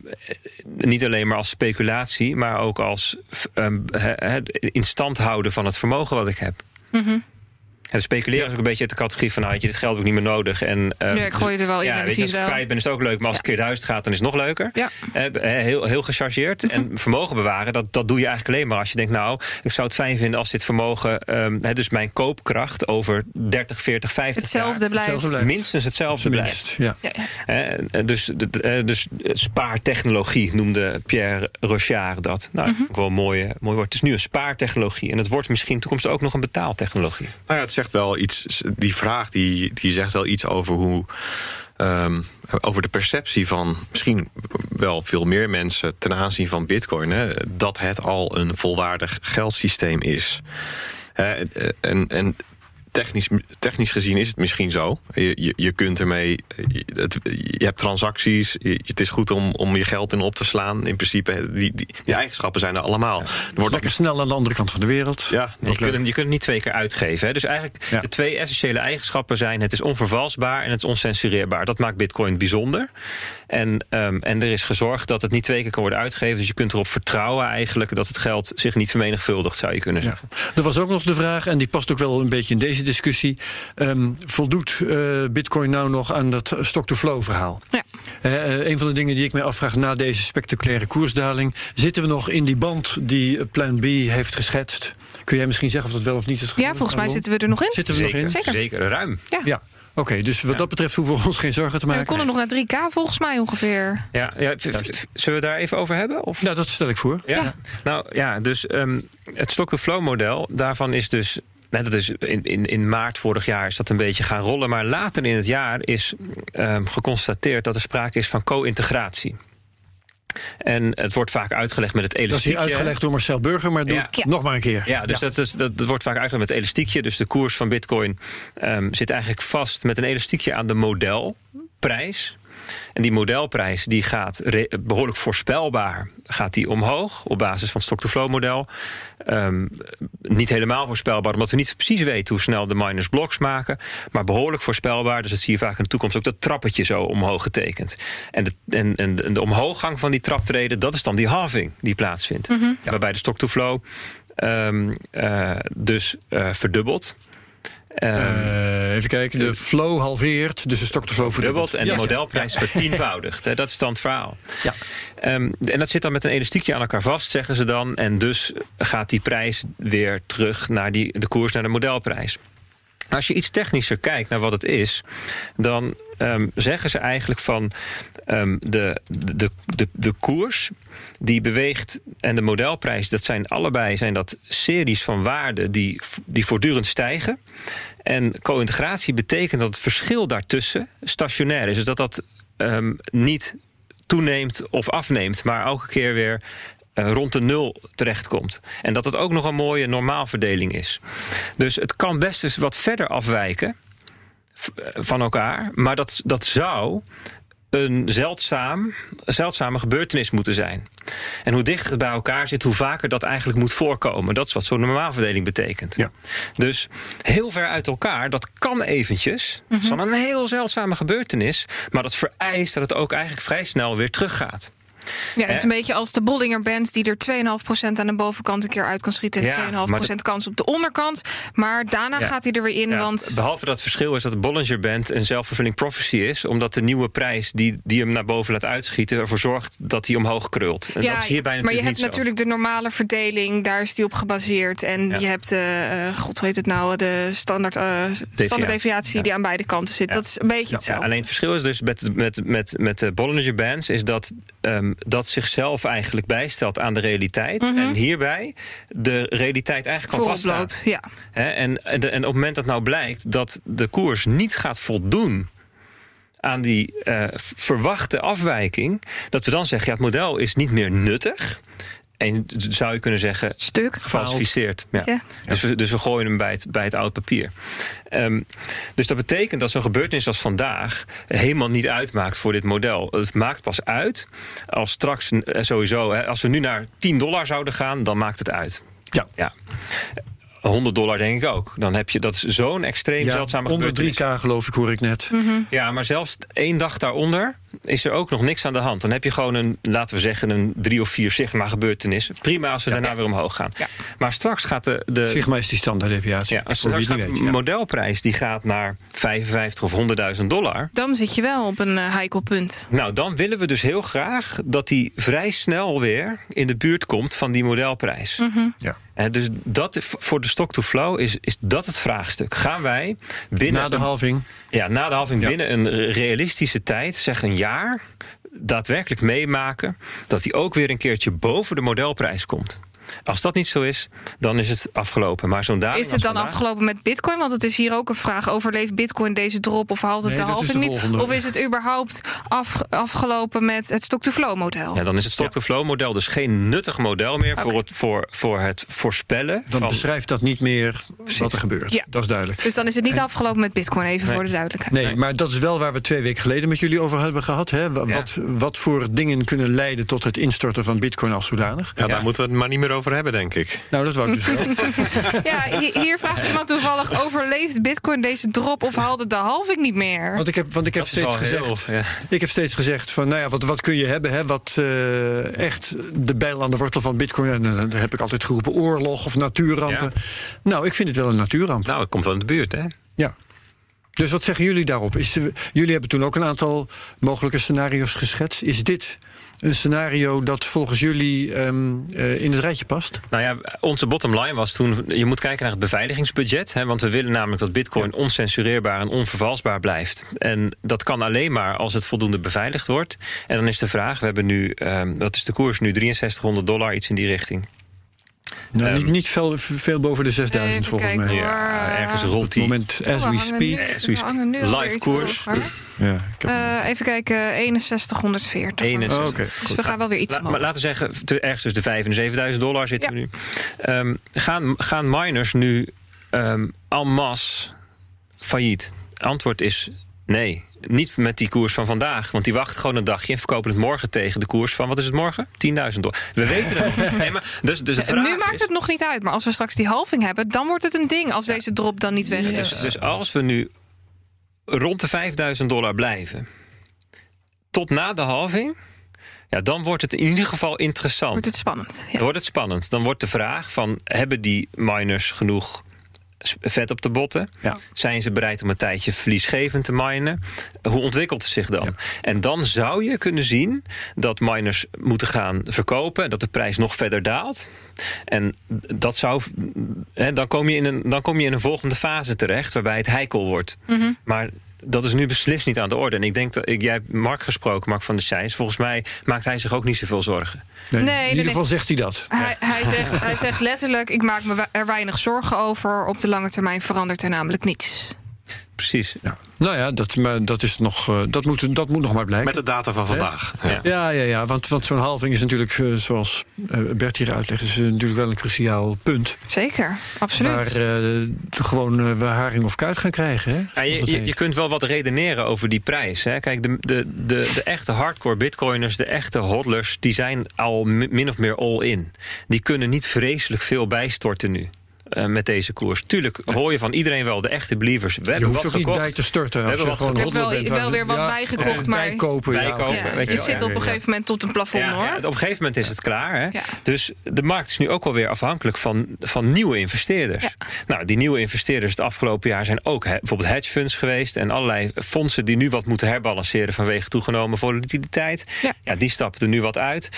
niet alleen maar als speculatie, maar ook als ehm, he- het in stand houden van het vermogen wat ik heb. Mhm. En speculeren is ook een beetje uit de categorie van... nou, je, dit geld heb ik niet meer nodig. En, ehm, Ja, ik gooi het er wel in Ja, en weet je, als ik je het wel. kwijt ben is het ook leuk... maar als het keer duizend gaat, dan is het nog leuker. Ja. Eh, heel, heel gechargeerd. En vermogen bewaren, dat, dat doe je eigenlijk alleen maar als je denkt... nou, ik zou het fijn vinden als dit vermogen... ehm, hè, dus mijn koopkracht over 30, 40, 50 Hetzelfde jaar... blijft. Hetzelfde blijft. minstens hetzelfde blijft. Minst, ja. Ja, ja. Eh, dus, de- eh, dus spaartechnologie noemde Pierre Rochard dat. Nou, dat vond ik wel een mooi, mooi woord. Het is nu een spaartechnologie. En het wordt misschien in de toekomst ook nog een betaaltechnologie. Nou ja, het wel iets. Die vraag die, die zegt wel iets over hoe. ehm, over de perceptie van misschien wel veel meer mensen ten aanzien van Bitcoin, hè, dat het al een volwaardig geldsysteem is. En, en technisch, technisch gezien is het misschien zo. Je, je, je kunt ermee. Je, het, je hebt transacties. Je, het is goed om, om je geld in op te slaan. In principe, die, die, die eigenschappen zijn er allemaal. Er wordt lekker snel aan de andere kant van de wereld. Ja, je, kunt hem, je kunt hem niet twee keer uitgeven. Hè. Dus eigenlijk Ja. de twee essentiële eigenschappen zijn... het is onvervalsbaar en het is oncensureerbaar. Dat maakt bitcoin bijzonder. En, ehm, en er is gezorgd dat het niet twee keer kan worden uitgegeven. Dus je kunt erop vertrouwen eigenlijk... dat het geld zich niet vermenigvuldigt, zou je kunnen Ja. zeggen. Er was ook nog de vraag, en die past ook wel een beetje in deze discussie. ehm, voldoet eh, Bitcoin nou nog aan dat stock-to-flow verhaal? Ja. Eh, eh, een van de dingen die ik mij afvraag na deze spectaculaire koersdaling. Zitten we nog in die band die Plan B heeft geschetst? Kun jij misschien zeggen of dat wel of niet is? Ja, volgens mij zitten we er nog in. Zitten we nog Zeker, in? Zeker. zeker ruim. Ja. Oké, dus wat dat betreft hoeven we ons geen zorgen te We maken. konden nog naar 3K volgens mij ongeveer. Ja, ja, zullen we daar even over hebben? Of? Nou, dat stel ik voor. Ja. Nou ja, dus ehm, het stock-to-flow model, daarvan is dus. Nee, dat is in, in, in maart vorig jaar is dat een beetje gaan rollen. Maar later in het jaar is ehm, geconstateerd dat er sprake is van co-integratie. En het wordt vaak uitgelegd met het Dat is elastiekje. uitgelegd door Marcel Burger, maar doe Ja. het nog maar een keer. Ja, dus Dat, is, dat, dat wordt vaak uitgelegd met het elastiekje. Dus de koers van Bitcoin ehm, zit eigenlijk vast met een elastiekje aan de modelprijs. En die modelprijs die gaat behoorlijk voorspelbaar gaat die omhoog op basis van het stock-to-flow model. Ehm, niet helemaal voorspelbaar, omdat we niet precies weten hoe snel de miners bloks maken. Maar behoorlijk voorspelbaar. Dus dat zie je vaak in de toekomst ook dat trappetje zo omhoog getekend. En de, en, en de- omhooggang van die traptreden, dat is dan die halving die plaatsvindt. Waarbij de stock-to-flow ehm, eh, dus eh, verdubbelt. Ehm, Eh, even kijken, de flow halveert, dus de stock-to-flow verdubbelt. en Ja. de modelprijs vertienvoudigt. Hè, Dat is dan het verhaal. Ja. Ehm, en dat zit dan met een elastiekje aan elkaar vast, zeggen ze dan. En dus gaat die prijs weer terug naar die, de koers naar de modelprijs. Als je iets technischer kijkt naar wat het is, dan ehm, zeggen ze eigenlijk van ehm, de, de, de, de koers die beweegt en de modelprijs, dat zijn allebei zijn dat series van waarden die, die voortdurend stijgen. En co-integratie betekent dat het verschil daartussen stationair is. Dus dat dat ehm, niet toeneemt of afneemt, maar elke keer weer eh, rond de nul terechtkomt. En dat het ook nog een mooie normaalverdeling is. Dus het kan best eens wat verder afwijken eh, van elkaar, maar dat, dat zou een zeldzaam, zeldzame gebeurtenis moeten zijn. En hoe dichter het bij elkaar zit, hoe vaker dat eigenlijk moet voorkomen. Dat is wat zo'n normaalverdeling betekent. Ja. Dus heel ver uit elkaar, dat kan eventjes. Dat is dan een heel zeldzame gebeurtenis. Maar dat vereist dat het ook eigenlijk vrij snel weer teruggaat. Ja, het is een beetje als de Bollinger Band die er 2,5% aan de bovenkant een keer uit kan schieten en Ja, 2,5% maar kans op de onderkant. Maar daarna Ja. gaat hij er weer in, Ja, want Behalve dat verschil is dat de Bollinger Band een self-fulfilling prophecy is, omdat de nieuwe prijs die, die hem naar boven laat uitschieten ervoor zorgt dat hij omhoog krult. En dat is hierbij maar je hebt zo. natuurlijk de normale verdeling, daar is die op gebaseerd. En je hebt, eh eh, god hoe heet het nou, de standaard, eh standaard deviatie Ja. die aan beide kanten zit. Dat is een beetje Ja, hetzelfde. alleen het verschil is dus met, met, met, met de Bollinger Bands... is dat dat zichzelf eigenlijk bijstelt aan de realiteit. En hierbij de realiteit eigenlijk kan loopt, ja. En, en, op het moment dat nou blijkt dat de koers niet gaat voldoen aan die eh, verwachte afwijking, dat we dan zeggen: ja, het model is niet meer nuttig. En zou je kunnen zeggen, Stuk. gefalsificeerd. Ja. Ja. Dus, we, dus we gooien hem bij het, bij het oud papier. Ehm, dus dat betekent dat zo'n gebeurtenis als vandaag helemaal niet uitmaakt voor dit model. Het maakt pas uit als straks eh, sowieso, hè, als we nu naar 10 dollar zouden gaan, dan maakt het uit. Ja. Ja. 100 dollar denk ik ook. Dan heb je dat zo'n extreem Ja, zeldzame onder gebeurtenis. 3K geloof ik, hoor ik net. Ja, maar zelfs één dag daaronder is er ook nog niks aan de hand. Dan heb je gewoon een, laten we zeggen, een drie of vier sigma gebeurtenis. Prima als we daarna weer omhoog gaan. Ja. Maar straks gaat de, de, Sigma is die standaarddeviatie. ja, straks gaat de weet, ja. modelprijs die gaat naar 55 of 100.000 dollar. Dan zit je wel op een uh, heikel punt. Nou, dan willen we dus heel graag dat die vrij snel weer in de buurt komt van die modelprijs. Ja. En dus dat voor de stock-to-flow is, is dat het vraagstuk. Gaan wij binnen Na de een- halving. ja, na de halving Ja. binnen een realistische tijd, zeg een jaar, daadwerkelijk meemaken dat hij ook weer een keertje boven de modelprijs komt. Als dat niet zo is, dan is het afgelopen. Maar zo'n daling Is het dan vandaag- afgelopen met Bitcoin? Want het is hier ook een vraag: overleeft Bitcoin deze drop of haalt het Nee, de halve niet? volgende. Of is het überhaupt af, afgelopen met het stock-to-flow model? Ja, dan is het stock-to-flow model dus geen nuttig model meer voor, het, voor, voor het voorspellen. Dan van, beschrijft dat niet meer wat er gebeurt. Ja. Dat is duidelijk. Dus dan is het niet afgelopen met Bitcoin, even Nee. voor de duidelijkheid. Nee, maar dat is wel waar we twee weken geleden met jullie over hebben gehad. Hè? Ja. Wat, wat voor dingen kunnen leiden tot het instorten van bitcoin als zodanig? Ja, Ja. daar moeten we het maar niet meer over hebben, denk ik. Nou, dat wou ik dus wel. Ja, hi- hier vraagt iemand toevallig: overleeft Bitcoin deze drop of haalt het de halving niet meer? Want ik heb, want ik heb dat steeds gezegd... heel- ja. Ik heb steeds gezegd van, nou ja, wat, wat kun je hebben? Hè? Wat eh, echt de bijl aan de wortel van bitcoin... en eh, daar heb ik altijd geroepen oorlog of natuurrampen. Nou, ik vind het wel een natuurramp. Nou, het komt wel in de buurt, hè? Ja. Dus wat zeggen jullie daarop? Is, eh, jullie hebben toen ook een aantal mogelijke scenario's geschetst. Is dit een scenario dat volgens jullie ehm, eh, in het rijtje past? Nou ja, onze bottom line was toen... je moet kijken naar het beveiligingsbudget. Hè, want we willen namelijk dat bitcoin oncensureerbaar en onvervalsbaar blijft. En dat kan alleen maar als het voldoende beveiligd wordt. En dan is de vraag, we hebben nu... ehm, wat is de koers nu? 6300 dollar, iets in die richting. Nou, Ehm, niet, niet veel, veel boven de 6000 Even volgens mij. Ja, ergens rond Op het die... moment as Oh, we nu- speak. As we live koers. hoger. Ja, ik heb- Eh, even kijken, 6140. 61. Oh, oké, Dus we gaan wel weer iets La- omhoog. maar laten we zeggen, te- ergens tussen de 5 en de 7000 dollar zitten Ja. we nu. Ehm, gaan, gaan miners nu ehm en masse failliet? Antwoord is nee. Niet met die koers van vandaag. Want die wachten gewoon een dagje en verkopen het morgen tegen de koers van, wat is het morgen? 10.000 dollar. We weten het. Nee, maar dus, dus de En vraag nu maakt is- het nog niet uit, maar als we straks die halving hebben, dan wordt het een ding als deze drop dan niet weg is. Dus, dus als we nu rond de 5000 dollar blijven, tot na de halving, ja, dan wordt het in ieder geval interessant. Wordt het spannend. Ja. Dan wordt het spannend. Dan wordt de vraag van, hebben die miners genoeg vet op de botten? Ja. Zijn ze bereid om een tijdje verliesgevend te minen? Hoe ontwikkelt het zich dan? En dan zou je kunnen zien dat miners moeten gaan verkopen... en dat de prijs nog verder daalt. En dat zou, hè, dan, kom je in een, dan kom je in een volgende fase terecht... waarbij het heikel wordt. Mhm. Maar dat is nu beslist niet aan de orde. En ik denk dat ik, jij hebt Mark gesproken, Mark van der Zijs. Volgens mij maakt hij zich ook niet zoveel zorgen. Nee, Nee, in ieder geval zegt hij dat. Hij, hij, zegt, hij zegt letterlijk: Ik maak me er weinig zorgen over. Op de lange termijn verandert er namelijk niets. Precies. Ja. Nou ja, dat, maar dat, is nog, eh, dat, moet, dat moet nog maar blijken. Met de data van vandaag. Ja. Ja. Ja, want, want zo'n halving is natuurlijk, eh, zoals eh, Bert hier uitlegt, is natuurlijk wel een cruciaal punt. Zeker, absoluut. Waar eh, gewoon we haring of kuit gaan krijgen. Hè, Ja, je, je, kunt wel wat redeneren over die prijs. Hè. Kijk, de, de, de, de echte hardcore bitcoiners, de echte hodlers... die zijn al mi- min of meer all-in. Die kunnen niet vreselijk veel bijstorten nu. Eh, met deze koers. Tuurlijk hoor je van iedereen wel, de echte believers. We je hebben hoeft wat ook niet gekocht. bij te storten. We hebben je wat gewoon gekocht. Ik heb wel- wel weer wat bijgekocht, maar- Bijkopen, ja. Bijkopen. Ja, weet je je zit op een gegeven moment tot een plafond Ja, hoor. ja, op een gegeven moment is het klaar. Hè? Ja. Dus de markt is nu ook wel weer afhankelijk van, van nieuwe investeerders. Ja. Nou, die nieuwe investeerders het afgelopen jaar zijn ook he- bijvoorbeeld hedge funds geweest en allerlei fondsen die nu wat moeten herbalanceren vanwege toegenomen volatiliteit. Ja. Ja, die stappen er nu wat uit.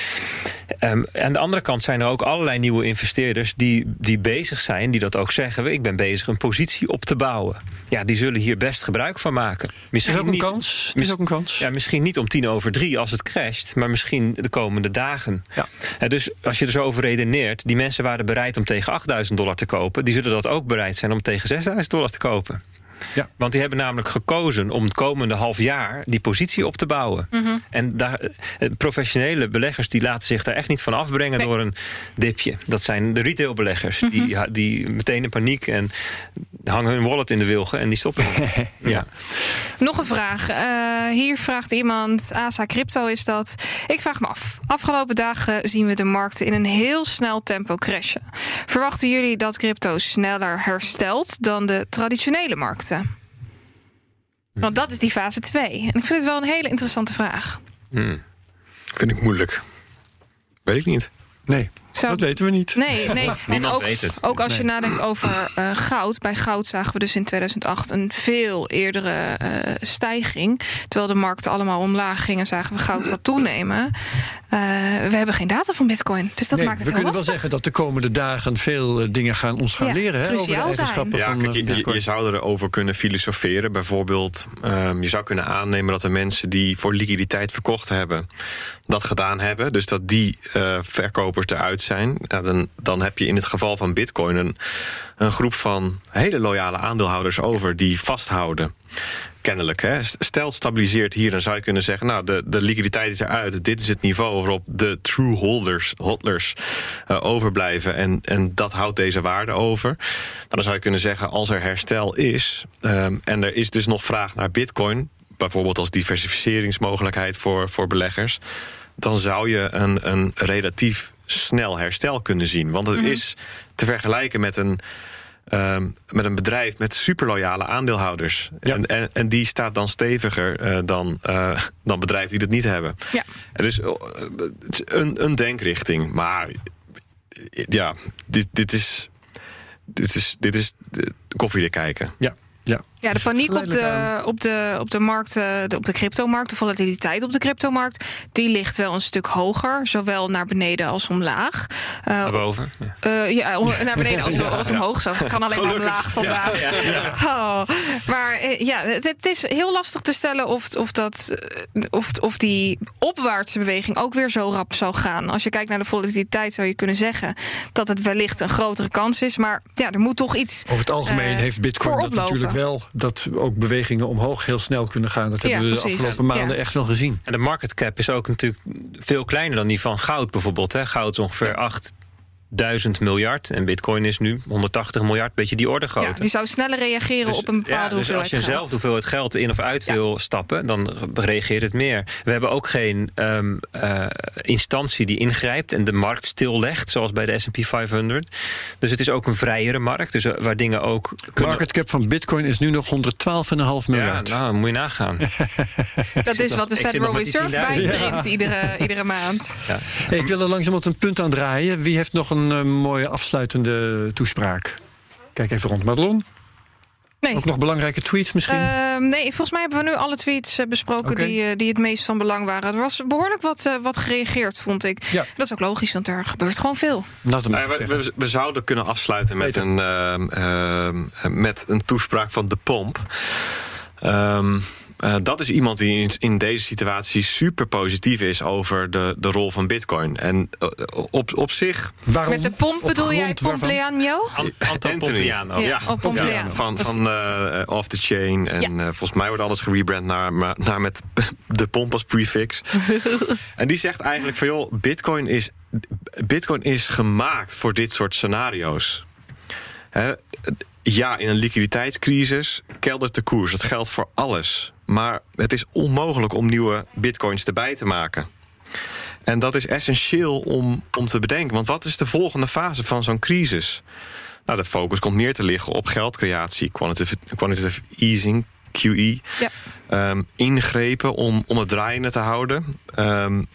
Ehm, aan de andere kant zijn er ook allerlei nieuwe investeerders die, die bezig zijn, die dat ook zeggen. Ik ben bezig een positie op te bouwen. Ja, die zullen hier best gebruik van maken. Het is Misschien ook een niet, kans. Het is ook een kans. ja, misschien niet om tien over drie als het crasht, maar misschien de komende dagen. Ja. Eh, dus als je er zo over redeneert, die mensen waren bereid om tegen 8000 dollar te kopen, die zullen dat ook bereid zijn om tegen 6000 dollar te kopen. Ja. Want die hebben namelijk gekozen om het komende half jaar die positie op te bouwen. Mhm. En daar, eh, professionele beleggers die laten zich daar echt niet van afbrengen Nee. Mhm. door een dipje. Dat zijn de retailbeleggers. die, die meteen in paniek en hangen hun wallet in de wilgen en die stoppen. ja. Nog een vraag. Eh, hier vraagt iemand, ASA Crypto is dat. Ik vraag me af. Afgelopen dagen zien we de markten in een heel snel tempo crashen. Verwachten jullie dat crypto sneller herstelt dan de traditionele markten? Want dat is die fase 2. En ik vind het wel een hele interessante vraag. Hmm. Vind ik moeilijk. Weet ik niet. Nee, Zou- dat weten we niet. Nee, nee. En Niemand ook, weet het. ook als je nadenkt over eh, goud. Bij goud zagen we dus in 2008 een veel eerdere eh, stijging. Terwijl de markten allemaal omlaag gingen, zagen we goud wat toenemen. Eh, we hebben geen data van bitcoin. Dus dat Nee, maakt het we heel kunnen wel zeggen dat de komende dagen veel dingen gaan ons gaan Ja, leren. Hè, over de zijn. eigenschappen Ja, van kijk, eh, je, je, Bitcoin. je zou erover kunnen filosoferen. Bijvoorbeeld, ehm, je zou kunnen aannemen dat de mensen die voor liquiditeit verkocht hebben, dat gedaan hebben. Dus dat die eh, verkopers eruit zijn, dan, dan heb je in het geval van Bitcoin een, een groep van hele loyale aandeelhouders over die vasthouden. Kennelijk. Hè. Stel, stabiliseert hier, dan zou je kunnen zeggen: Nou, de, de liquiditeit is eruit. Dit is het niveau waarop de true holders, hodlers uh, overblijven. En, en dat houdt deze waarde over. Dan zou je kunnen zeggen: als er herstel is um, en er is dus nog vraag naar Bitcoin, bijvoorbeeld als diversificeringsmogelijkheid voor, voor beleggers, dan zou je een, een relatief snel herstel kunnen zien. Want het mm -hmm. is te vergelijken met een. Um, met een bedrijf met superloyale aandeelhouders. Ja. En, en, en, die staat dan steviger uh, dan, uh, dan bedrijven die dat niet hebben. Ja. Dus uh, een, een denkrichting. Maar ja, dit, dit is. Dit is, dit is koffie kijken. Ja, ja. De paniek op de, op de, op de markt, de, op de cryptomarkt, de volatiliteit op de cryptomarkt, die ligt wel een stuk hoger, zowel naar beneden als omlaag. Uh, naar boven? Ja, uh, ja naar beneden als, als omhoog. Zo. Het kan alleen maar omlaag vandaag. Ja, ja, oh, maar ja, het, het, is heel lastig te stellen of, of, dat, of, of die opwaartse beweging ook weer zo rap zou gaan. Als je kijkt naar de volatiliteit zou je kunnen zeggen dat het wellicht een grotere kans is. Maar ja, er moet toch iets. Over het algemeen uh, heeft Bitcoin dat natuurlijk wel dat ook bewegingen omhoog heel snel kunnen gaan. Dat hebben we de afgelopen maanden ja. echt wel gezien. En de market cap is ook natuurlijk veel kleiner dan die van goud bijvoorbeeld. Hè. Goud is ongeveer 8 1000 miljard. En bitcoin is nu 180 miljard, beetje die orde grootte. Ja, die zou sneller reageren dus, op een bepaalde ja, dus hoeveelheid als je zelf hoeveelheid geld in of uit ja. wil stappen... dan reageert het meer. We hebben ook geen um, uh, instantie die ingrijpt en de markt stillegt... zoals bij de S&P 500. Dus het is ook een vrijere markt, dus waar dingen ook... Kunnen... market cap van bitcoin is nu nog 112,5 miljard. Ja, nou, moet je nagaan. dat is wat de Federal Reserve bijbrengt iedere, iedere maand. Hey, ik wil er langzaam wat een punt aan draaien. Wie heeft nog een een uh, mooie afsluitende toespraak. Kijk even rond. Madelon? Nee. Ook nog belangrijke tweets misschien? Uh, nee, volgens mij hebben we nu alle tweets uh, besproken okay. die, uh, die het meest van belang waren. Er was behoorlijk wat, wat gereageerd, vond ik. Ja. Dat is ook logisch, want er gebeurt gewoon veel. Nou, we, we, we, zouden kunnen afsluiten met een, met een toespraak van de pomp. Um, uh, dat is iemand die in, in, deze situatie super positief is over de, de rol van Bitcoin. En uh, op, op zich. Waarom? Met de pomp bedoel jij Pompliano? Anton Pompliano. Ja, ja. Pompliano. van, van uh, Off the Chain. En volgens mij wordt alles gerebrand naar, naar met de pomp als prefix. en die zegt eigenlijk van joh, Bitcoin is, Bitcoin is gemaakt voor dit soort scenario's. He, ja, in een liquiditeitscrisis keldert de koers. Dat geldt voor alles. Maar het is onmogelijk om nieuwe bitcoins erbij te maken. En dat is essentieel om, om te bedenken. Want wat is de volgende fase van zo'n crisis? Nou, de focus komt meer te liggen op geldcreatie, quantitative, quantitative easing, QE. Ja. Um, ingrepen om, om het draaiende te houden. Um,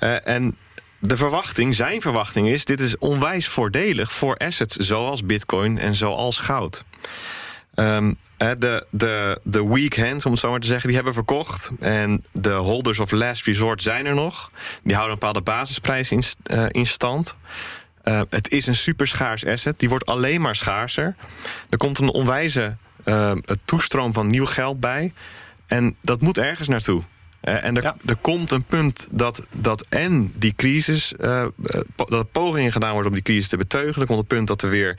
uh, en de verwachting, zijn verwachting is: dit is onwijs voordelig voor assets zoals Bitcoin en zoals goud. Um, de, de, de weak hands, om het zo maar te zeggen, die hebben verkocht. En de holders of last resort zijn er nog. Die houden een bepaalde basisprijs in, uh, in stand. Uh, het is een super schaars asset. Die wordt alleen maar schaarser. Er komt een onwijze uh, toestroom van nieuw geld bij. En dat moet ergens naartoe. Uh, en er, ja. er, komt een punt dat, dat en die crisis, uh, dat er pogingen gedaan worden om die crisis te beteugelen. Er komt een punt dat er weer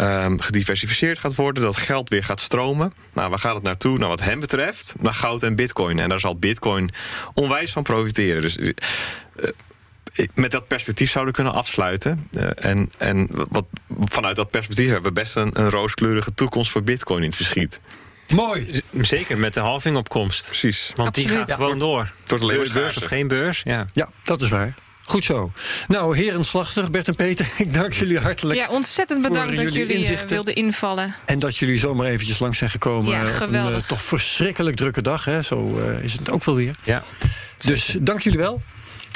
um, gediversifieerd gaat worden, dat geld weer gaat stromen. Nou, waar gaat het naartoe? Nou, wat hem betreft, naar goud en bitcoin. En daar zal bitcoin onwijs van profiteren. Dus uh, met dat perspectief zouden we kunnen afsluiten. Uh, en en wat, vanuit dat perspectief hebben we best een, een rooskleurige toekomst voor bitcoin in het verschiet. Mooi. Zeker met de halvingopkomst. Precies. Want Absoluut. die gaat ja. gewoon door. Tot alleen beurs, beurs of geen beurs. Ja. ja, dat is waar. Goed zo. Nou, heren Slachter, Bert en Peter, ik dank jullie hartelijk. Ja, ontzettend bedankt dat jullie inzichten. wilden invallen. En dat jullie zomaar eventjes langs zijn gekomen. Ja, geweldig. Een uh, toch verschrikkelijk drukke dag, hè? zo uh, is het ook wel weer. Ja. Dus dank jullie wel.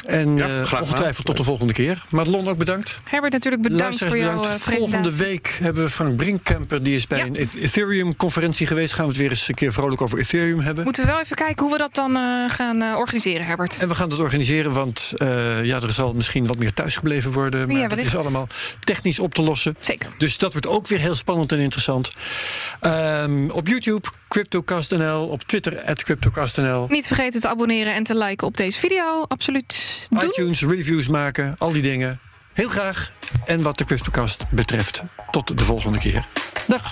En ja, uh, ongetwijfeld tot de volgende keer. Madelon ook bedankt. Herbert natuurlijk bedankt voor jouw bedankt. Volgende week hebben we Frank Brinkkemper. Die is bij ja. een Ethereum-conferentie geweest. Gaan we het weer eens een keer vrolijk over Ethereum hebben. Moeten we wel even kijken hoe we dat dan uh, gaan uh, organiseren, Herbert. En we gaan dat organiseren, want ja, er zal misschien wat meer thuisgebleven worden. Maar ja, dat is allemaal technisch op te lossen. Zeker. Dus dat wordt ook weer heel spannend en interessant. Um, op YouTube CryptoCastNL, op Twitter CryptoCastNL. Niet vergeten te abonneren en te liken op deze video. Absoluut. Doen. iTunes, reviews maken, al die dingen. Heel graag. En wat de Cryptocast betreft, tot de volgende keer. Dag.